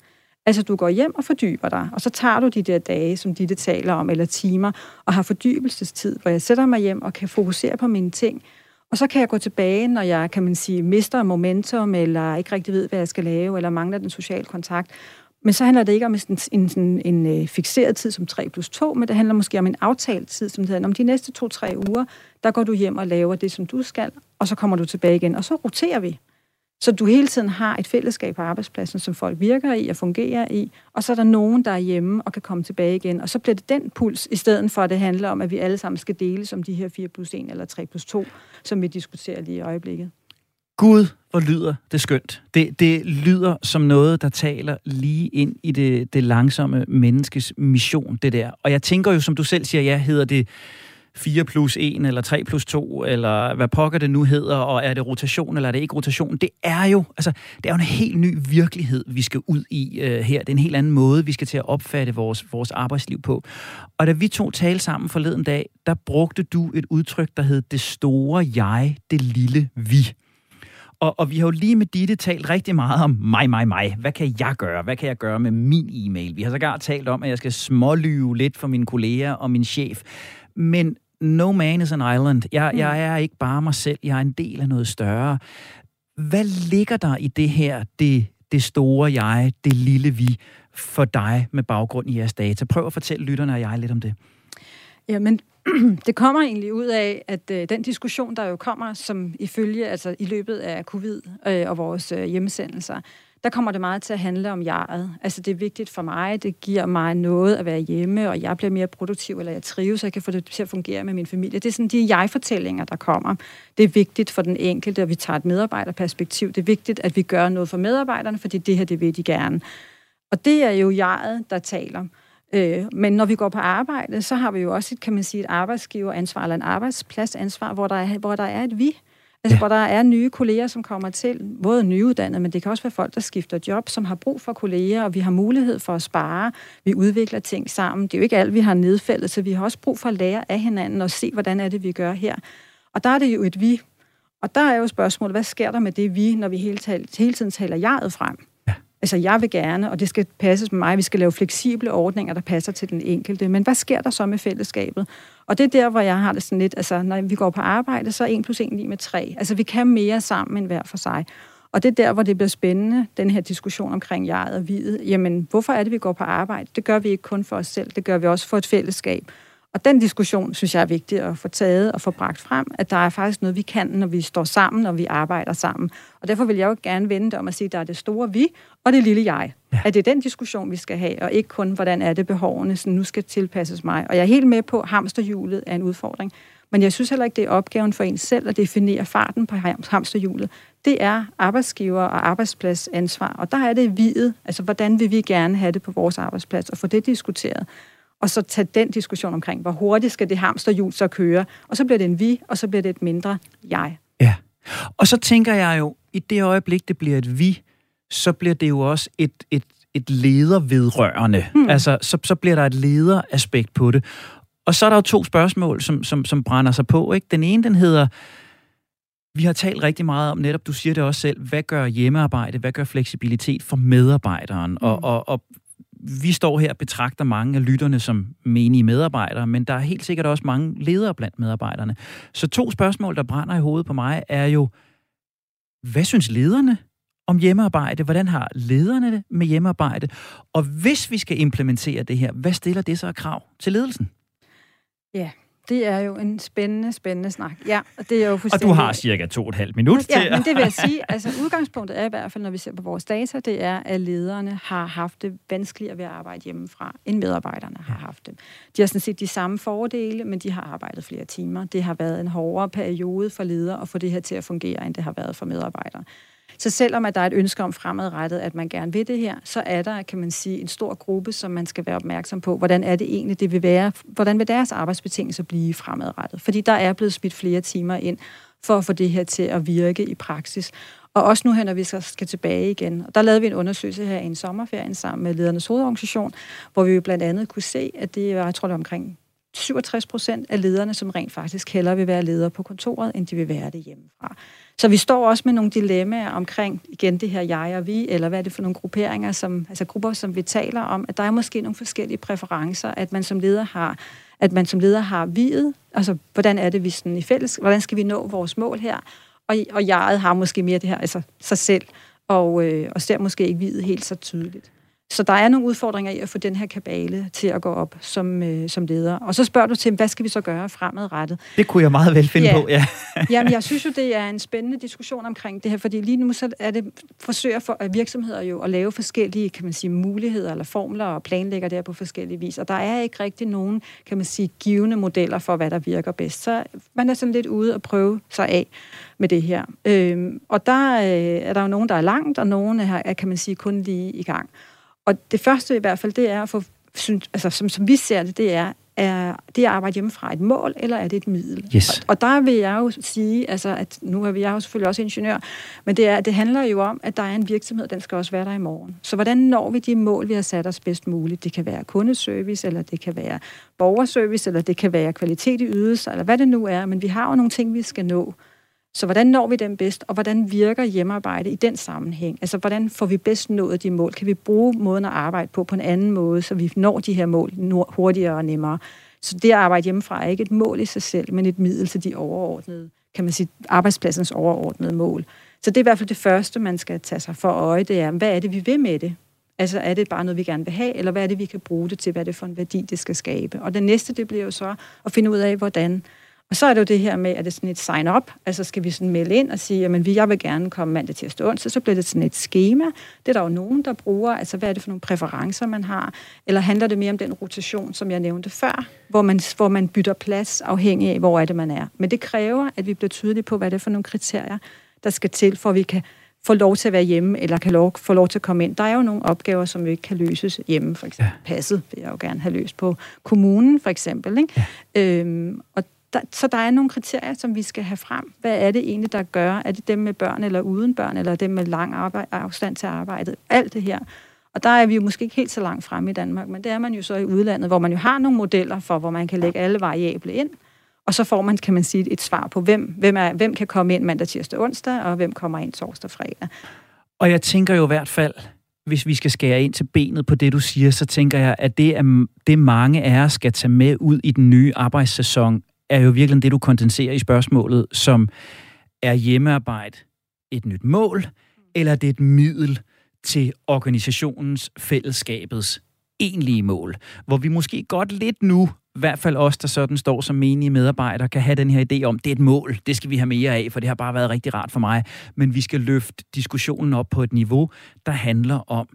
Altså, du går hjem og fordyber dig, og så tager du de der dage, som de taler om, eller timer, og har fordybelsestid, hvor jeg sætter mig hjem og kan fokusere på mine ting, og så kan jeg gå tilbage, når jeg, kan man sige, mister momentum, eller ikke rigtig ved, hvad jeg skal lave, eller mangler den sociale kontakt, Men så handler det ikke om en, en, en, en fixeret tid som 3 plus 2, men det handler måske om en aftalt tid, som hedder, om de næste to-tre uger, der går du hjem og laver det, som du skal, og så kommer du tilbage igen, og så roterer vi. Så du hele tiden har et fællesskab på arbejdspladsen, som folk virker i og fungerer i, og så er der nogen, der er hjemme og kan komme tilbage igen. Og så bliver det den puls, i stedet for at det handler om, at vi alle sammen skal dele som de her 4 plus 1 eller 3 plus 2, som vi diskuterer lige i øjeblikket. Gud, hvor lyder det skønt. Det, det lyder som noget, der taler lige ind i det, det langsomme menneskes mission, det der. Og jeg tænker jo, som du selv siger, ja, hedder det 4 plus 1, eller 3 plus 2, eller hvad pokker det nu hedder, og er det rotation, eller er det ikke rotation? Det er jo, altså, det er jo en helt ny virkelighed, vi skal ud i øh, her. Det er en helt anden måde, vi skal til at opfatte vores, vores arbejdsliv på. Og da vi to talte sammen forleden dag, der brugte du et udtryk, der hed det store jeg, det lille vi. Og, og vi har jo lige med Ditte talt rigtig meget om mig, mig, mig. Hvad kan jeg gøre? Hvad kan jeg gøre med min e-mail? Vi har sågar talt om, at jeg skal smålyve lidt for mine kolleger og min chef. Men no man is an island. Jeg, mm. jeg er ikke bare mig selv. Jeg er en del af noget større. Hvad ligger der i det her, det, det store jeg, det lille vi, for dig med baggrund i jeres data? Prøv at fortælle lytterne og jeg lidt om det. Jamen, det kommer egentlig ud af, at øh, den diskussion, der jo kommer, som ifølge, altså i løbet af covid øh, og vores øh, hjemmesendelser, der kommer det meget til at handle om jeget. Altså det er vigtigt for mig, det giver mig noget at være hjemme, og jeg bliver mere produktiv, eller jeg trives, så jeg kan få det til at fungere med min familie. Det er sådan de jeg-fortællinger, der kommer. Det er vigtigt for den enkelte, at vi tager et medarbejderperspektiv. Det er vigtigt, at vi gør noget for medarbejderne, fordi det her, det vil de gerne. Og det er jo jeget, der taler. Øh, men når vi går på arbejde, så har vi jo også et, kan man sige, et arbejdsgiveransvar eller en arbejdspladsansvar, hvor der er, hvor der er et vi. Altså, ja. hvor der er nye kolleger, som kommer til, både nyuddannede, men det kan også være folk, der skifter job, som har brug for kolleger, og vi har mulighed for at spare. Vi udvikler ting sammen. Det er jo ikke alt, vi har nedfældet, så vi har også brug for at lære af hinanden og se, hvordan er det, vi gør her. Og der er det jo et vi. Og der er jo spørgsmålet, hvad sker der med det vi, når vi hele, hele tiden taler jeget frem? Altså, jeg vil gerne, og det skal passes med mig, vi skal lave fleksible ordninger, der passer til den enkelte. Men hvad sker der så med fællesskabet? Og det er der, hvor jeg har det sådan lidt, altså, når vi går på arbejde, så er 1 plus 1 lige med 3. Altså, vi kan mere sammen end hver for sig. Og det er der, hvor det bliver spændende, den her diskussion omkring jeget og videt. Jamen, hvorfor er det, vi går på arbejde? Det gør vi ikke kun for os selv, det gør vi også for et fællesskab. Og den diskussion, synes jeg er vigtig at få taget og få bragt frem, at der er faktisk noget, vi kan, når vi står sammen, og vi arbejder sammen. Og derfor vil jeg jo gerne vende det om at sige, at der er det store vi, og det lille jeg. Ja. At det er den diskussion, vi skal have, og ikke kun, hvordan er det behovene, som nu skal tilpasses mig. Og jeg er helt med på, at hamsterhjulet er en udfordring. Men jeg synes heller ikke, det er opgaven for en selv at definere farten på hamsterhjulet. Det er arbejdsgiver og arbejdspladsansvar, og der er det videt, altså hvordan vil vi gerne have det på vores arbejdsplads, og få det diskuteret og så tage den diskussion omkring, hvor hurtigt skal det hamsterhjul så køre, og så bliver det en vi, og så bliver det et mindre jeg. Ja, og så tænker jeg jo, i det øjeblik, det bliver et vi, så bliver det jo også et, et, et ledervedrørende. Hmm. Altså, så, så bliver der et lederaspekt på det. Og så er der jo to spørgsmål, som, som, som brænder sig på. Ikke? Den ene, den hedder, vi har talt rigtig meget om netop, du siger det også selv, hvad gør hjemmearbejde, hvad gør fleksibilitet for medarbejderen? Mm. Og, og, og vi står her og betragter mange af lytterne som menige medarbejdere, men der er helt sikkert også mange ledere blandt medarbejderne. Så to spørgsmål, der brænder i hovedet på mig, er jo, hvad synes lederne om hjemmearbejde? Hvordan har lederne det med hjemmearbejde? Og hvis vi skal implementere det her, hvad stiller det så af krav til ledelsen? Ja, det er jo en spændende, spændende snak. Ja, og det er jo Og du har cirka to og et halvt minut ja, til men det vil jeg sige. Altså, udgangspunktet er i hvert fald, når vi ser på vores data, det er, at lederne har haft det vanskeligere ved at arbejde hjemmefra, end medarbejderne har haft det. De har sådan set de samme fordele, men de har arbejdet flere timer. Det har været en hårdere periode for ledere at få det her til at fungere, end det har været for medarbejdere. Så selvom at der er et ønske om fremadrettet, at man gerne vil det her, så er der, kan man sige, en stor gruppe, som man skal være opmærksom på. Hvordan er det egentlig, det vil være? Hvordan vil deres arbejdsbetingelser blive fremadrettet? Fordi der er blevet smidt flere timer ind for at få det her til at virke i praksis. Og også nu her, når vi skal tilbage igen. Og der lavede vi en undersøgelse her i en sommerferien sammen med ledernes hovedorganisation, hvor vi jo blandt andet kunne se, at det var, jeg tror det var omkring 67 procent af lederne, som rent faktisk hellere vil være ledere på kontoret, end de vil være det hjemmefra. Så vi står også med nogle dilemmaer omkring, igen det her jeg og vi, eller hvad er det for nogle grupperinger, som, altså grupper, som vi taler om, at der er måske nogle forskellige præferencer, at man som leder har at man som leder har videt, altså hvordan er det, vi sådan i fælles, hvordan skal vi nå vores mål her, og, og jeg har måske mere det her, altså sig selv, og, øh, og ser måske ikke videt helt så tydeligt. Så der er nogle udfordringer i at få den her kabale til at gå op som, øh, som leder. Og så spørger du til, hvad skal vi så gøre fremadrettet? Det kunne jeg meget vel finde Ja. på, ja. Jamen, jeg synes jo, det er en spændende diskussion omkring det her, fordi lige nu så er det forsøger for at virksomheder jo at lave forskellige, kan man sige, muligheder eller formler og planlægger det her på forskellige vis. Og der er ikke rigtig nogen, kan man sige, givende modeller for, hvad der virker bedst. Så man er sådan lidt ude og prøve sig af med det her. Øhm, og der øh, er der jo nogen, der er langt, og nogen er, er, kan man sige, kun lige i gang. Og det første i hvert fald, det er at få, synes, altså som, som vi ser det, det er, er det at arbejde hjemmefra et mål, eller er det et middel? Yes. Og, og der vil jeg jo sige, altså, at nu er vi- jeg jo selvfølgelig også ingeniør, men det, er, det handler jo om, at der er en virksomhed, den skal også være der i morgen. Så hvordan når vi de mål, vi har sat os bedst muligt? Det kan være kundeservice, eller det kan være borgerservice, eller det kan være kvalitet i ydelser, eller hvad det nu er, men vi har jo nogle ting, vi skal nå. Så hvordan når vi dem bedst, og hvordan virker hjemmearbejde i den sammenhæng? Altså, hvordan får vi bedst nået de mål? Kan vi bruge måden at arbejde på på en anden måde, så vi når de her mål nu- hurtigere og nemmere? Så det at arbejde hjemmefra er ikke et mål i sig selv, men et middel til de overordnede, kan man sige, arbejdspladsens overordnede mål. Så det er i hvert fald det første, man skal tage sig for øje, det er, hvad er det, vi vil med det? Altså, er det bare noget, vi gerne vil have, eller hvad er det, vi kan bruge det til? Hvad er det for en værdi, det skal skabe? Og det næste, det bliver jo så at finde ud af, hvordan. Og så er det jo det her med, at det er sådan et sign-up, altså skal vi sådan melde ind og sige, jamen vi- jeg vil gerne komme mandag til onsdag, så bliver det sådan et schema. Det er der jo nogen, der bruger, altså hvad er det for nogle præferencer, man har? Eller handler det mere om den rotation, som jeg nævnte før, hvor man, hvor man bytter plads afhængig af, hvor er det, man er. Men det kræver, at vi bliver tydelige på, hvad det er for nogle kriterier, der skal til, for at vi kan få lov til at være hjemme, eller kan lov, få lov til at komme ind. Der er jo nogle opgaver, som jo ikke kan løses hjemme, for eksempel ja. passet vil jeg jo gerne have løst på kommunen, for eksempel. Ikke? Ja. Øhm, og der, så der er nogle kriterier, som vi skal have frem. Hvad er det egentlig, der gør? Er det dem med børn eller uden børn, eller dem med lang arbejde, afstand til arbejdet? Alt det her. Og der er vi jo måske ikke helt så langt fremme i Danmark, men det er man jo så i udlandet, hvor man jo har nogle modeller for, hvor man kan lægge alle variable ind, og så får man, kan man sige, et svar på, hvem, hvem, er, hvem kan komme ind mandag, tirsdag, onsdag, og hvem kommer ind torsdag, fredag. Og jeg tænker jo i hvert fald, hvis vi skal skære ind til benet på det, du siger, så tænker jeg, at det, er, det mange af os skal tage med ud i den nye arbejdssæson, er jo virkelig det, du kondenserer i spørgsmålet, som er hjemmearbejde et nyt mål, eller er det et middel til organisationens, fællesskabets egentlige mål, hvor vi måske godt lidt nu, i hvert fald os, der sådan står som menige medarbejdere, kan have den her idé om, det er et mål, det skal vi have mere af, for det har bare været rigtig rart for mig. Men vi skal løfte diskussionen op på et niveau, der handler om,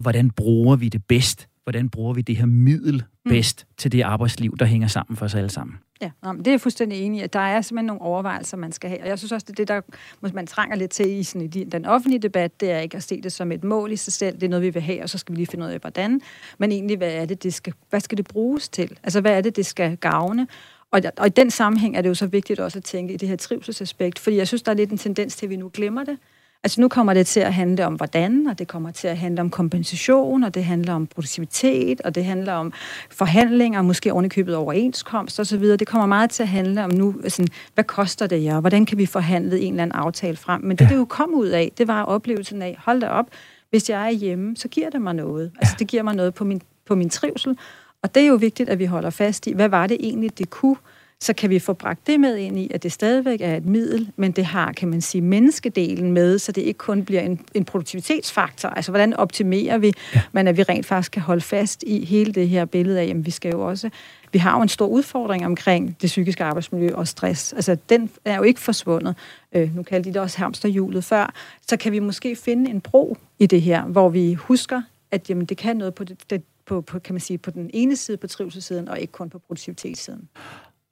hvordan bruger vi det bedst? Hvordan bruger vi det her middel bedst mm. til det arbejdsliv, der hænger sammen for os alle sammen? Ja, nå, men det er jeg fuldstændig enig i, at der er simpelthen nogle overvejelser, man skal have. Og jeg synes også, det er det, der man trænger lidt til i sådan, i den offentlige debat, det er ikke at se det som et mål i sig selv. Det er noget, vi vil have, og så skal vi lige finde ud af, hvordan. Men egentlig, hvad er det, det skal, hvad skal det bruges til? Altså, hvad er det, det skal gavne? Og, og i den sammenhæng er det jo så vigtigt også at tænke i det her trivselsaspekt, fordi jeg synes, der er lidt en tendens til, at vi nu glemmer det. Altså nu kommer det til at handle om hvordan, og det kommer til at handle om kompensation, og det handler om produktivitet, og det handler om forhandlinger, måske ovenikøbet overenskomst osv. Det kommer meget til at handle om nu, sådan, hvad koster det jer, og hvordan kan vi forhandle en eller anden aftale frem. Men det, Ja. det jo kom ud af, det var oplevelsen af, hold da op, hvis jeg er hjemme, så giver det mig noget. Altså det giver mig noget på min, på min trivsel, og det er jo vigtigt, at vi holder fast i, hvad var det egentlig, det kunne, så kan vi få bragt det med ind i, at det stadigvæk er et middel, men det har, kan man sige, menneskedelen med, så det ikke kun bliver en, en produktivitetsfaktor. Altså, hvordan optimerer vi, ja. men at vi rent faktisk kan holde fast i hele det her billede af, jamen, vi skal jo også, vi har jo en stor udfordring omkring det psykiske arbejdsmiljø og stress. Altså, den er jo ikke forsvundet. Øh, nu kaldte de det også hamsterhjulet før. Så kan vi måske finde en bro i det her, hvor vi husker, at jamen, det kan noget på, det, det, på, på, kan man sige, på den ene side, på trivselssiden, og ikke kun på produktivitetssiden.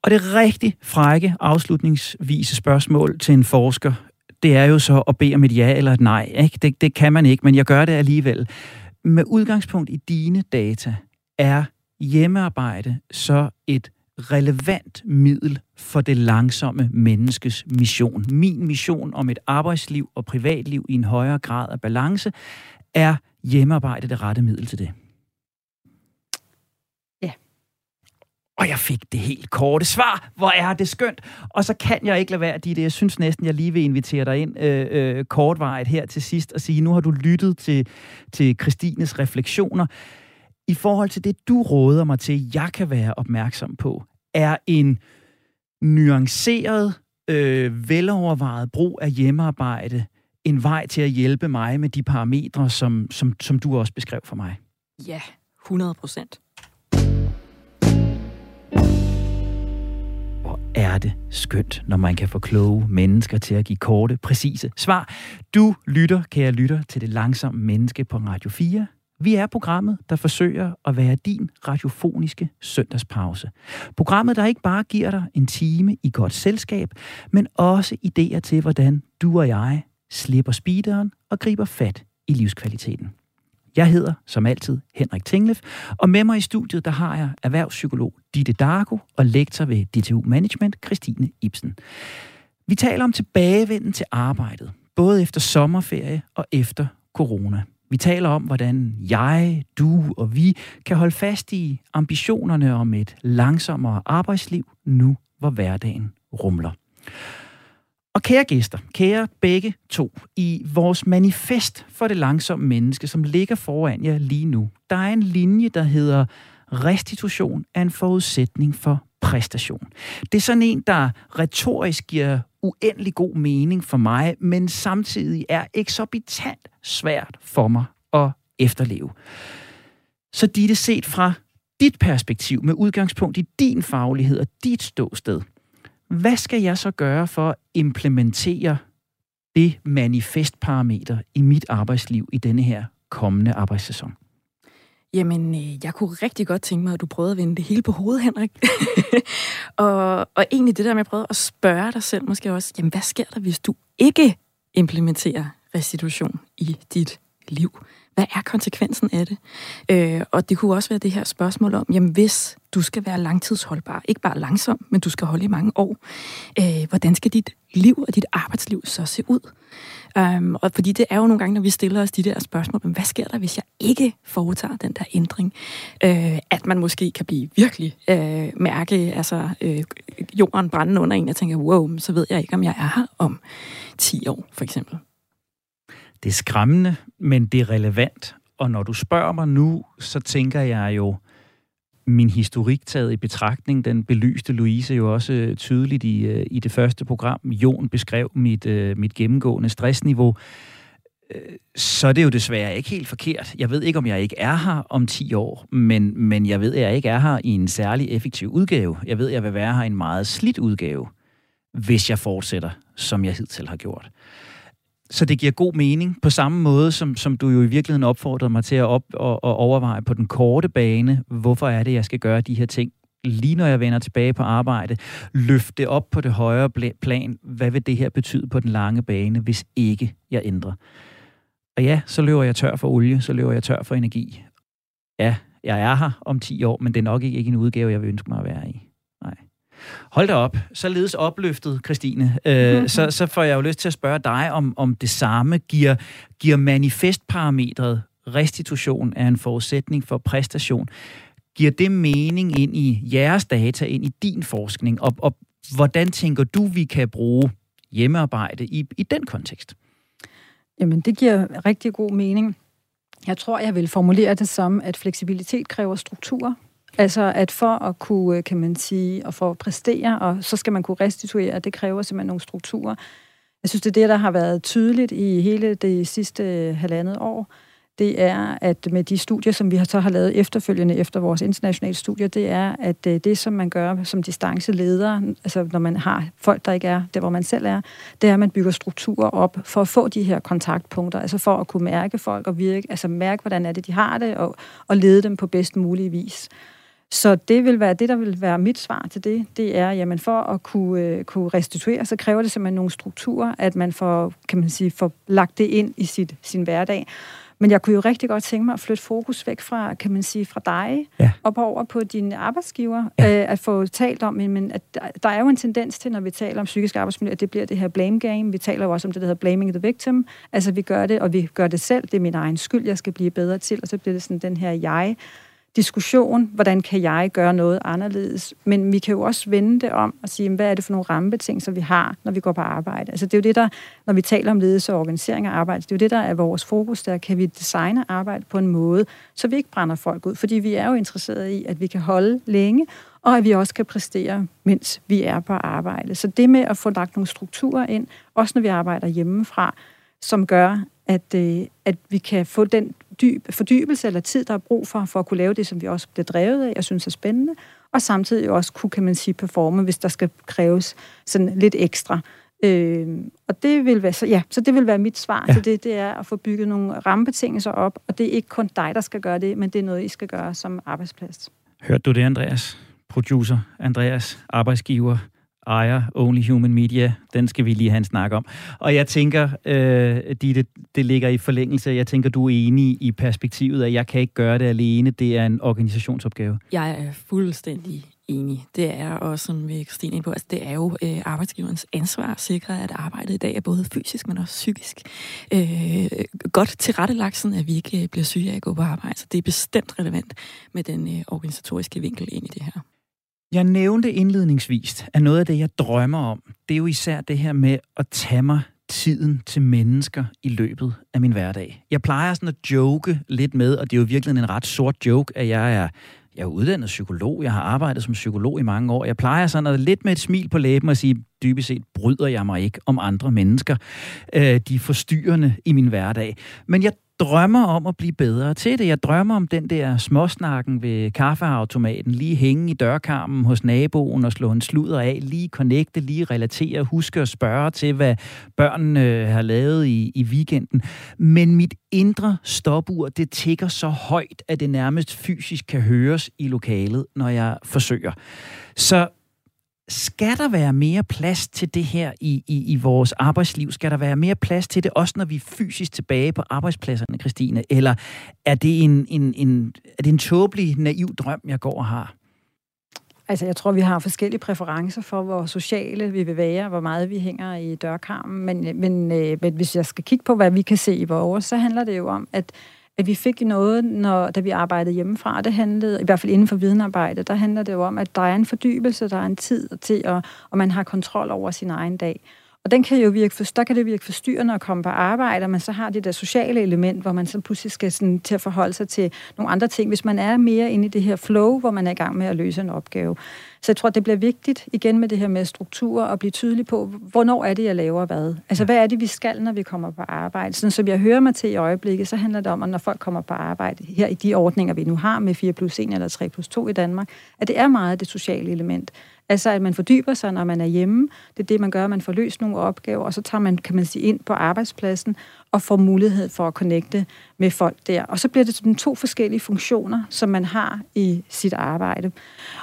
Og det rigtig frække afslutningsvise spørgsmål til en forsker, det er jo så at bede om et ja eller et nej. Ikke? Det, det kan man ikke, men jeg gør det alligevel. Med udgangspunkt i dine data, er hjemmearbejde så et relevant middel for det langsomme menneskes mission. Min mission om et arbejdsliv og privatliv i en højere grad af balance, er hjemmearbejde det rette middel til det? Ja. Og jeg fik det helt korte svar. Hvor er det skønt. Og så kan jeg ikke lade være, det. Jeg synes næsten, jeg lige vil invitere dig ind øh, øh, kortvejet her til sidst og sige, nu har du lyttet til, til Christines refleksioner. I forhold til det, du råder mig til, jeg kan være opmærksom på, er en nuanceret, øh, velovervejet brug af hjemmearbejde en vej til at hjælpe mig med de parametre, som, som, som du også beskrev for mig. Ja, 100 procent. Hvor er det skønt, når man kan få kloge mennesker til at give korte, præcise svar. Du lytter, kære lytter, til det langsomme menneske på Radio 4. Vi er programmet, der forsøger at være din radiofoniske søndagspause. Programmet, der ikke bare giver dig en time i godt selskab, men også idéer til, hvordan du og jeg slipper speederen og griber fat i livskvaliteten. Jeg hedder, som altid, Henrik Tinglef, og med mig i studiet, der har jeg erhvervspsykolog Ditte Darko og lektor ved DTU Management, Christine Ibsen. Vi taler om tilbagevenden til arbejdet, både efter sommerferie og efter corona. Vi taler om, hvordan jeg, du og vi kan holde fast i ambitionerne om et langsommere arbejdsliv, nu hvor hverdagen rumler. Og kære gæster, kære begge to, i vores manifest for det langsomme menneske, som ligger foran jer lige nu, der er en linje, der hedder restitution er en forudsætning for præstation. Det er sådan en, der retorisk giver uendelig god mening for mig, men samtidig er eksorbitant svært for mig at efterleve. Så de det set fra dit perspektiv, med udgangspunkt i din faglighed og dit ståsted, hvad skal jeg så gøre for at implementere det manifestparameter i mit arbejdsliv i denne her kommende arbejdssæson? Jamen, øh, jeg kunne rigtig godt tænke mig, at du prøvede at vende det hele på hovedet, Henrik. og, og egentlig det der med at prøve at spørge dig selv måske også, jamen hvad sker der, hvis du ikke implementerer restitution i dit liv? Hvad er konsekvensen af det? Øh, og det kunne også være det her spørgsmål om, jamen hvis du skal være langtidsholdbar, ikke bare langsom, men du skal holde i mange år, øh, hvordan skal dit liv og dit arbejdsliv så se ud? Um, og fordi det er jo nogle gange, når vi stiller os de der spørgsmål, men hvad sker der, hvis jeg ikke foretager den der ændring? Uh, at man måske kan blive virkelig uh, mærke altså, uh, jorden brænde under en, og tænker, wow, så ved jeg ikke, om jeg er her om 10 år, for eksempel. Det er skræmmende, men det er relevant. Og når du spørger mig nu, så tænker jeg jo, min historik taget i betragtning, den belyste Louise jo også øh, tydeligt i, øh, i det første program. Jon beskrev mit, øh, mit gennemgående stressniveau. Så er det jo desværre ikke helt forkert. Jeg ved ikke, om jeg ikke er her om 10 år, men, men jeg ved, at jeg ikke er her i en særlig effektiv udgave. Jeg ved, at jeg vil være her i en meget slidt udgave, hvis jeg fortsætter, som jeg hidtil har gjort så det giver god mening, på samme måde, som, som du jo i virkeligheden opfordrede mig til at op og, og overveje på den korte bane, hvorfor er det, jeg skal gøre de her ting, lige når jeg vender tilbage på arbejde, løfte op på det højere plan, hvad vil det her betyde på den lange bane, hvis ikke jeg ændrer. Og ja, så løber jeg tør for olie, så løber jeg tør for energi. Ja, jeg er her om 10 år, men det er nok ikke, ikke en udgave, jeg vil ønske mig at være i. Hold da op. Således opløftet, Christine. Øh, mm-hmm. så, så får jeg jo lyst til at spørge dig, om, om det samme giver, giver manifestparametret restitution er en forudsætning for præstation. Giver det mening ind i jeres data, ind i din forskning? Og, og hvordan tænker du, vi kan bruge hjemmearbejde i, i den kontekst? Jamen, det giver rigtig god mening. Jeg tror, jeg vil formulere det som, at fleksibilitet kræver struktur. Altså at for at kunne, øh, kan man sige, og for at præstere, og så skal man kunne restituere, det kræver simpelthen nogle strukturer. Jeg synes, det er det, der har været tydeligt i hele det sidste øh, halvandet år. Det er, at med de studier, som vi så har lavet efterfølgende efter vores internationale studier, det er, at øh, det, som man gør som distanceleder, altså når man har folk, der ikke er der, hvor man selv er, det er, at man bygger strukturer op for at få de her kontaktpunkter, altså for at kunne mærke folk og virke, altså mærke, hvordan er det, de har det, og, og lede dem på bedst mulig vis. Så det vil være det, der vil være mit svar til det. Det er, jamen for at kunne, øh, kunne restituere, så kræver det simpelthen nogle strukturer, at man får, kan man sige, får lagt det ind i sit, sin hverdag. Men jeg kunne jo rigtig godt tænke mig at flytte fokus væk fra, kan man sige, fra dig, ja. op over på dine arbejdsgiver, ja. øh, at få talt om, men at der er jo en tendens til, når vi taler om psykisk arbejdsmiljø, at det bliver det her blame game. Vi taler jo også om det, der hedder blaming the victim. Altså, vi gør det, og vi gør det selv. Det er min egen skyld, jeg skal blive bedre til, og så bliver det sådan den her jeg diskussion, hvordan kan jeg gøre noget anderledes, men vi kan jo også vende det om og sige, hvad er det for nogle rammebetingelser, vi har, når vi går på arbejde. Altså det er jo det, der, når vi taler om ledelse og organisering af arbejde, det er jo det, der er vores fokus, der kan vi designe arbejde på en måde, så vi ikke brænder folk ud, fordi vi er jo interesserede i, at vi kan holde længe, og at vi også kan præstere, mens vi er på arbejde. Så det med at få lagt nogle strukturer ind, også når vi arbejder hjemmefra, som gør, at, øh, at vi kan få den dyb, fordybelse eller tid, der er brug for, for at kunne lave det, som vi også bliver drevet af, og synes er spændende, og samtidig også kunne, kan man sige, performe, hvis der skal kræves sådan lidt ekstra. Øh, og det vil være, så, ja, så det vil være mit svar ja. til det, det er at få bygget nogle rammebetingelser op, og det er ikke kun dig, der skal gøre det, men det er noget, I skal gøre som arbejdsplads. Hørte du det, Andreas? Producer Andreas, arbejdsgiver, ejer Only Human Media. Den skal vi lige have en snak om. Og jeg tænker, øh, det, det ligger i forlængelse. Jeg tænker, du er enig i perspektivet, at jeg kan ikke gøre det alene. Det er en organisationsopgave. Jeg er fuldstændig enig. Det er også, som vi Christine ind på, altså det er jo øh, arbejdsgiverens ansvar at sikre, at arbejdet i dag er både fysisk, men også psykisk øh, godt tilrettelagt, sådan at vi ikke øh, bliver syge af at gå på arbejde. Så det er bestemt relevant med den øh, organisatoriske vinkel ind i det her. Jeg nævnte indledningsvis, at noget af det, jeg drømmer om, det er jo især det her med at tage mig tiden til mennesker i løbet af min hverdag. Jeg plejer sådan at joke lidt med, og det er jo virkelig en ret sort joke, at jeg er jeg er uddannet psykolog, jeg har arbejdet som psykolog i mange år. Jeg plejer sådan at lidt med et smil på læben og sige, dybest set bryder jeg mig ikke om andre mennesker. Øh, de er forstyrrende i min hverdag. Men jeg drømmer om at blive bedre til det. Jeg drømmer om den der småsnakken ved kaffeautomaten, lige hænge i dørkarmen hos naboen og slå en sludder af, lige connecte, lige relatere, huske at spørge til, hvad børnene øh, har lavet i, i weekenden. Men mit indre stopur, det tigger så højt, at det nærmest fysisk kan høres i lokalet, når jeg forsøger. Så skal der være mere plads til det her i, i, i vores arbejdsliv? Skal der være mere plads til det, også når vi er fysisk tilbage på arbejdspladserne, Christine? Eller er det en, en, en, er det en tåbelig, naiv drøm, jeg går og har? Altså, jeg tror, vi har forskellige præferencer for, hvor sociale vi vil være, hvor meget vi hænger i dørkarmen. Men, øh, men, øh, men hvis jeg skal kigge på, hvad vi kan se i vores, så handler det jo om, at at vi fik noget, når, da vi arbejdede hjemmefra. Det handlede, i hvert fald inden for videnarbejde, der handler det jo om, at der er en fordybelse, der er en tid til, at, og man har kontrol over sin egen dag. Og den kan jo virke for, der kan det virke forstyrrende at komme på arbejde, men så har det der sociale element, hvor man så pludselig skal sådan, til at forholde sig til nogle andre ting, hvis man er mere inde i det her flow, hvor man er i gang med at løse en opgave. Så jeg tror, det bliver vigtigt igen med det her med struktur og blive tydelig på, hvornår er det, jeg laver hvad. Altså, hvad er det, vi skal, når vi kommer på arbejde? Sådan, som jeg hører mig til i øjeblikket, så handler det om, at når folk kommer på arbejde, her i de ordninger, vi nu har med 4 plus 1 eller 3 plus 2 i Danmark, at det er meget det sociale element. Altså, at man fordyber sig, når man er hjemme. Det er det, man gør, man får løst nogle opgaver, og så tager man, kan man sige, ind på arbejdspladsen og får mulighed for at connecte med folk der. Og så bliver det sådan to forskellige funktioner, som man har i sit arbejde.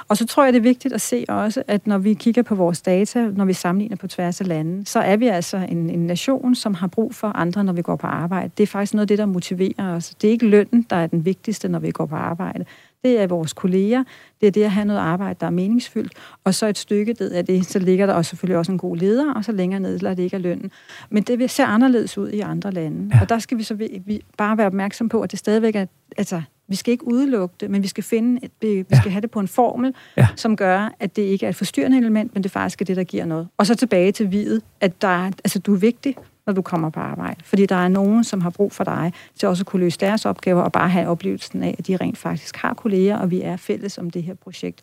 Og så tror jeg, det er vigtigt at se også, at når vi kigger på vores data, når vi sammenligner på tværs af lande, så er vi altså en, en nation, som har brug for andre, når vi går på arbejde. Det er faktisk noget af det, der motiverer os. Det er ikke lønnen, der er den vigtigste, når vi går på arbejde det er vores kolleger, det er det at have noget arbejde, der er meningsfyldt, og så et stykke af det, så ligger der også selvfølgelig også en god leder, og så længere ned lader det ikke er lønnen. Men det vil se anderledes ud i andre lande, ja. og der skal vi så vi bare være opmærksom på, at det stadigvæk er, altså, vi skal ikke udelukke det, men vi skal finde, et, vi ja. skal have det på en formel, ja. som gør, at det ikke er et forstyrrende element, men det faktisk er det, der giver noget. Og så tilbage til videt, at der er, altså, du er vigtig, når du kommer på arbejde. Fordi der er nogen, som har brug for dig til også at kunne løse deres opgaver og bare have oplevelsen af, at de rent faktisk har kolleger, og vi er fælles om det her projekt.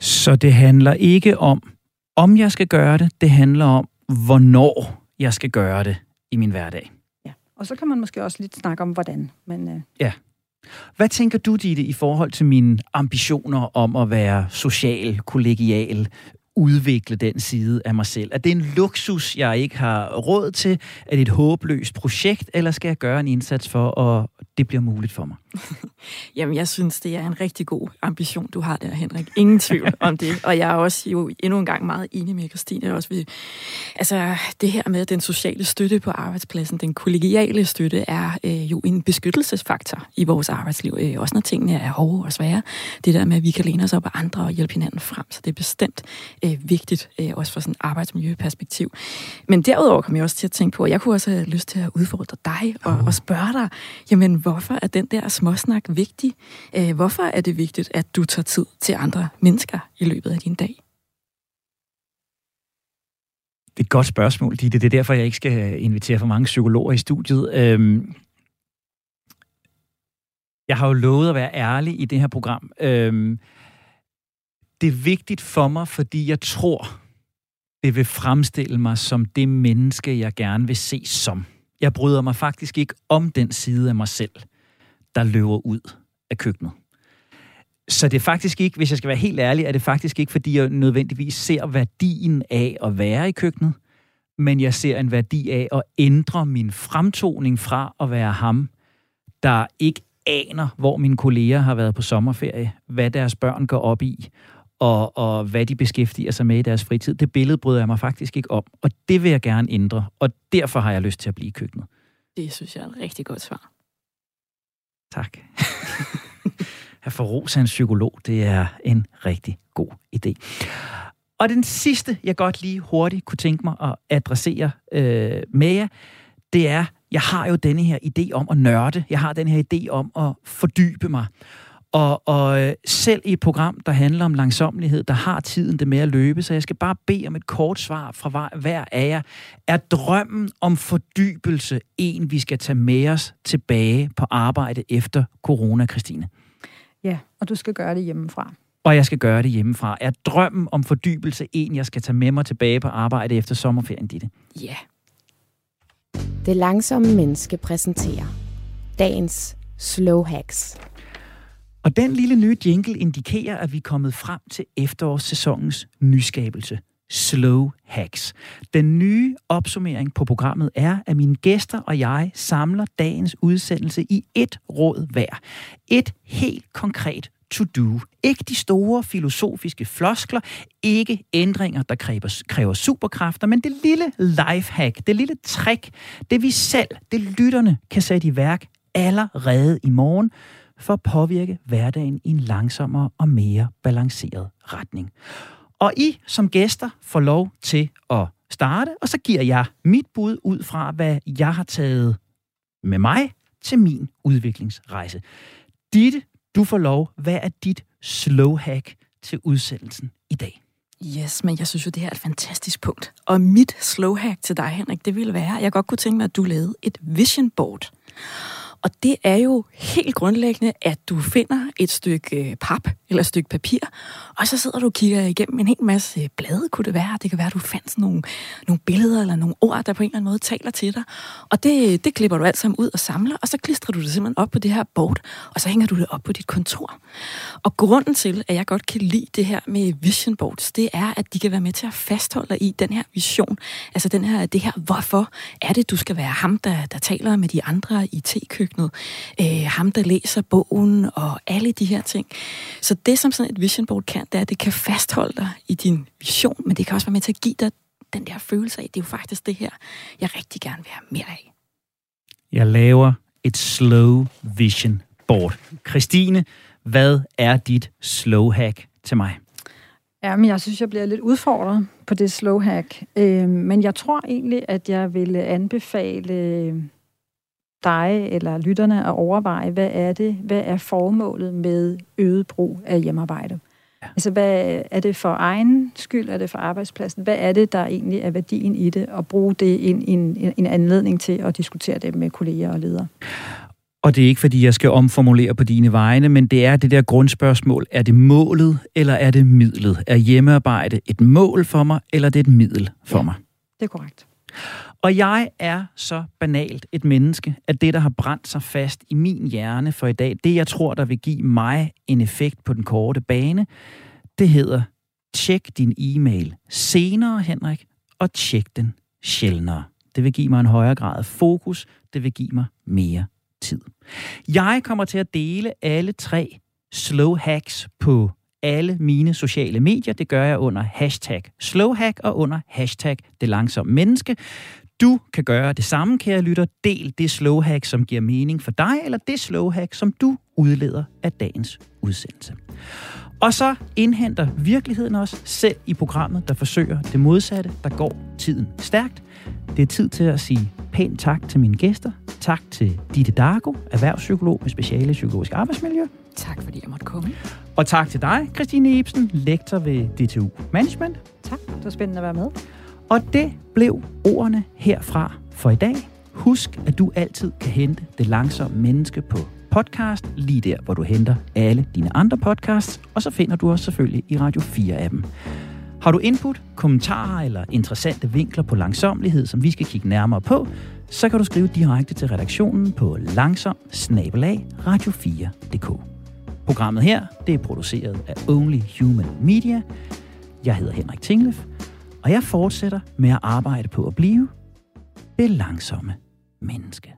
Så det handler ikke om, om jeg skal gøre det, det handler om, hvornår jeg skal gøre det i min hverdag. Ja, og så kan man måske også lidt snakke om, hvordan. Men, øh... Ja. Hvad tænker du, Ditte, i forhold til mine ambitioner om at være social, kollegial, udvikle den side af mig selv? Er det en luksus, jeg ikke har råd til? Er det et håbløst projekt, eller skal jeg gøre en indsats for, at det bliver muligt for mig? Jamen, jeg synes, det er en rigtig god ambition, du har der, Henrik. Ingen tvivl om det. Og jeg er også jo endnu en gang meget enig med Christine. Også ved, altså, det her med den sociale støtte på arbejdspladsen, den kollegiale støtte, er øh, jo en beskyttelsesfaktor i vores arbejdsliv. Øh, også når tingene er hårde og svære. Det der med, at vi kan læne os op af andre og hjælpe hinanden frem. Så det er bestemt øh, vigtigt, øh, også fra sådan et arbejdsmiljøperspektiv. Men derudover kommer jeg også til at tænke på, at jeg kunne også have lyst til at udfordre dig og, og spørge dig, jamen hvorfor er den der småsnak vigtig? Øh, hvorfor er det vigtigt, at du tager tid til andre mennesker i løbet af din dag? Det er et godt spørgsmål, Ditte. Det er derfor, jeg ikke skal invitere for mange psykologer i studiet. Øhm, jeg har jo lovet at være ærlig i det her program. Øhm, det er vigtigt for mig, fordi jeg tror, det vil fremstille mig som det menneske, jeg gerne vil se som. Jeg bryder mig faktisk ikke om den side af mig selv, der løber ud af køkkenet. Så det er faktisk ikke, hvis jeg skal være helt ærlig, er det faktisk ikke, fordi jeg nødvendigvis ser værdien af at være i køkkenet, men jeg ser en værdi af at ændre min fremtoning fra at være ham, der ikke aner, hvor mine kolleger har været på sommerferie, hvad deres børn går op i, og, og hvad de beskæftiger sig med i deres fritid. Det billede bryder jeg mig faktisk ikke om, og det vil jeg gerne ændre, og derfor har jeg lyst til at blive i køkkenet. Det synes jeg er et rigtig godt svar. Tak. At få ros af en psykolog, det er en rigtig god idé. Og den sidste, jeg godt lige hurtigt kunne tænke mig at adressere øh, med jer, det er, jeg har jo denne her idé om at nørde. Jeg har den her idé om at fordybe mig. Og, og øh, selv i et program, der handler om langsomlighed, der har tiden det med at løbe, så jeg skal bare bede om et kort svar fra hver af jer. Er drømmen om fordybelse en, vi skal tage med os tilbage på arbejde efter corona, Christine? Ja, og du skal gøre det hjemmefra. Og jeg skal gøre det hjemmefra. Er drømmen om fordybelse en, jeg skal tage med mig tilbage på arbejde efter sommerferien, Ditte? Ja. Det langsomme menneske præsenterer dagens slow hacks. Og den lille nye jingle indikerer, at vi er kommet frem til efterårssæsonens nyskabelse. Slow Hacks. Den nye opsummering på programmet er, at mine gæster og jeg samler dagens udsendelse i et råd hver. Et helt konkret to-do. Ikke de store filosofiske floskler, ikke ændringer, der kræver, kræver superkræfter, men det lille lifehack, det lille trick, det vi selv, det lytterne kan sætte i værk allerede i morgen, for at påvirke hverdagen i en langsommere og mere balanceret retning. Og I som gæster får lov til at starte, og så giver jeg mit bud ud fra, hvad jeg har taget med mig til min udviklingsrejse. Ditte, du får lov. Hvad er dit slow hack til udsendelsen i dag? Yes, men jeg synes jo, det her er et fantastisk punkt. Og mit slow hack til dig, Henrik, det ville være, at jeg godt kunne tænke mig, at du lavede et vision board. Og det er jo helt grundlæggende, at du finder et stykke øh, pap eller et stykke papir, og så sidder du og kigger igennem en hel masse blade, kunne det være. Det kan være, at du fandt sådan nogle, nogle billeder eller nogle ord, der på en eller anden måde taler til dig. Og det, det klipper du alt sammen ud og samler, og så klistrer du det simpelthen op på det her board, og så hænger du det op på dit kontor. Og grunden til, at jeg godt kan lide det her med vision boards, det er, at de kan være med til at fastholde dig i den her vision. Altså den her, det her, hvorfor er det, du skal være ham, der, der taler med de andre i tekøkkenet, øh, ham, der læser bogen og alle de her ting. Så det, som sådan et vision board kan, det er, at det kan fastholde dig i din vision, men det kan også være med til at give dig den der følelse af, det er jo faktisk det her, jeg rigtig gerne vil have mere af. Jeg laver et slow vision board. Christine, hvad er dit slow hack til mig? Ja, men jeg synes, jeg bliver lidt udfordret på det slow hack. Øh, men jeg tror egentlig, at jeg ville anbefale dig eller lytterne at overveje, hvad er det, hvad er formålet med øget brug af hjemmearbejde? Ja. Altså, hvad er det for egen skyld? Er det for arbejdspladsen? Hvad er det, der egentlig er værdien i det? Og bruge det i en, en, en anledning til at diskutere det med kolleger og ledere. Og det er ikke, fordi jeg skal omformulere på dine vegne, men det er det der grundspørgsmål. Er det målet, eller er det midlet? Er hjemmearbejde et mål for mig, eller er det et middel for ja, mig? det er korrekt. Og jeg er så banalt et menneske, at det, der har brændt sig fast i min hjerne for i dag, det jeg tror, der vil give mig en effekt på den korte bane, det hedder, tjek din e-mail senere, Henrik, og tjek den sjældnere. Det vil give mig en højere grad af fokus, det vil give mig mere tid. Jeg kommer til at dele alle tre slow hacks på alle mine sociale medier. Det gør jeg under hashtag slowhack og under hashtag det langsomme menneske. Du kan gøre det samme, kære lytter. Del det slowhack, som giver mening for dig, eller det slowhack, som du udleder af dagens udsendelse. Og så indhenter virkeligheden os selv i programmet, der forsøger det modsatte, der går tiden stærkt. Det er tid til at sige pænt tak til mine gæster. Tak til Ditte Dargo, erhvervspsykolog med speciale psykologisk arbejdsmiljø. Tak fordi jeg måtte komme. Og tak til dig, Christine Ibsen, lektor ved DTU Management. Tak, det var spændende at være med. Og det blev ordene herfra for i dag. Husk, at du altid kan hente det langsomme menneske på podcast, lige der, hvor du henter alle dine andre podcasts, og så finder du os selvfølgelig i Radio 4-appen. Har du input, kommentarer eller interessante vinkler på langsomlighed, som vi skal kigge nærmere på, så kan du skrive direkte til redaktionen på langsom radio4.dk. Programmet her det er produceret af Only Human Media. Jeg hedder Henrik Tinglef, og jeg fortsætter med at arbejde på at blive det langsomme menneske.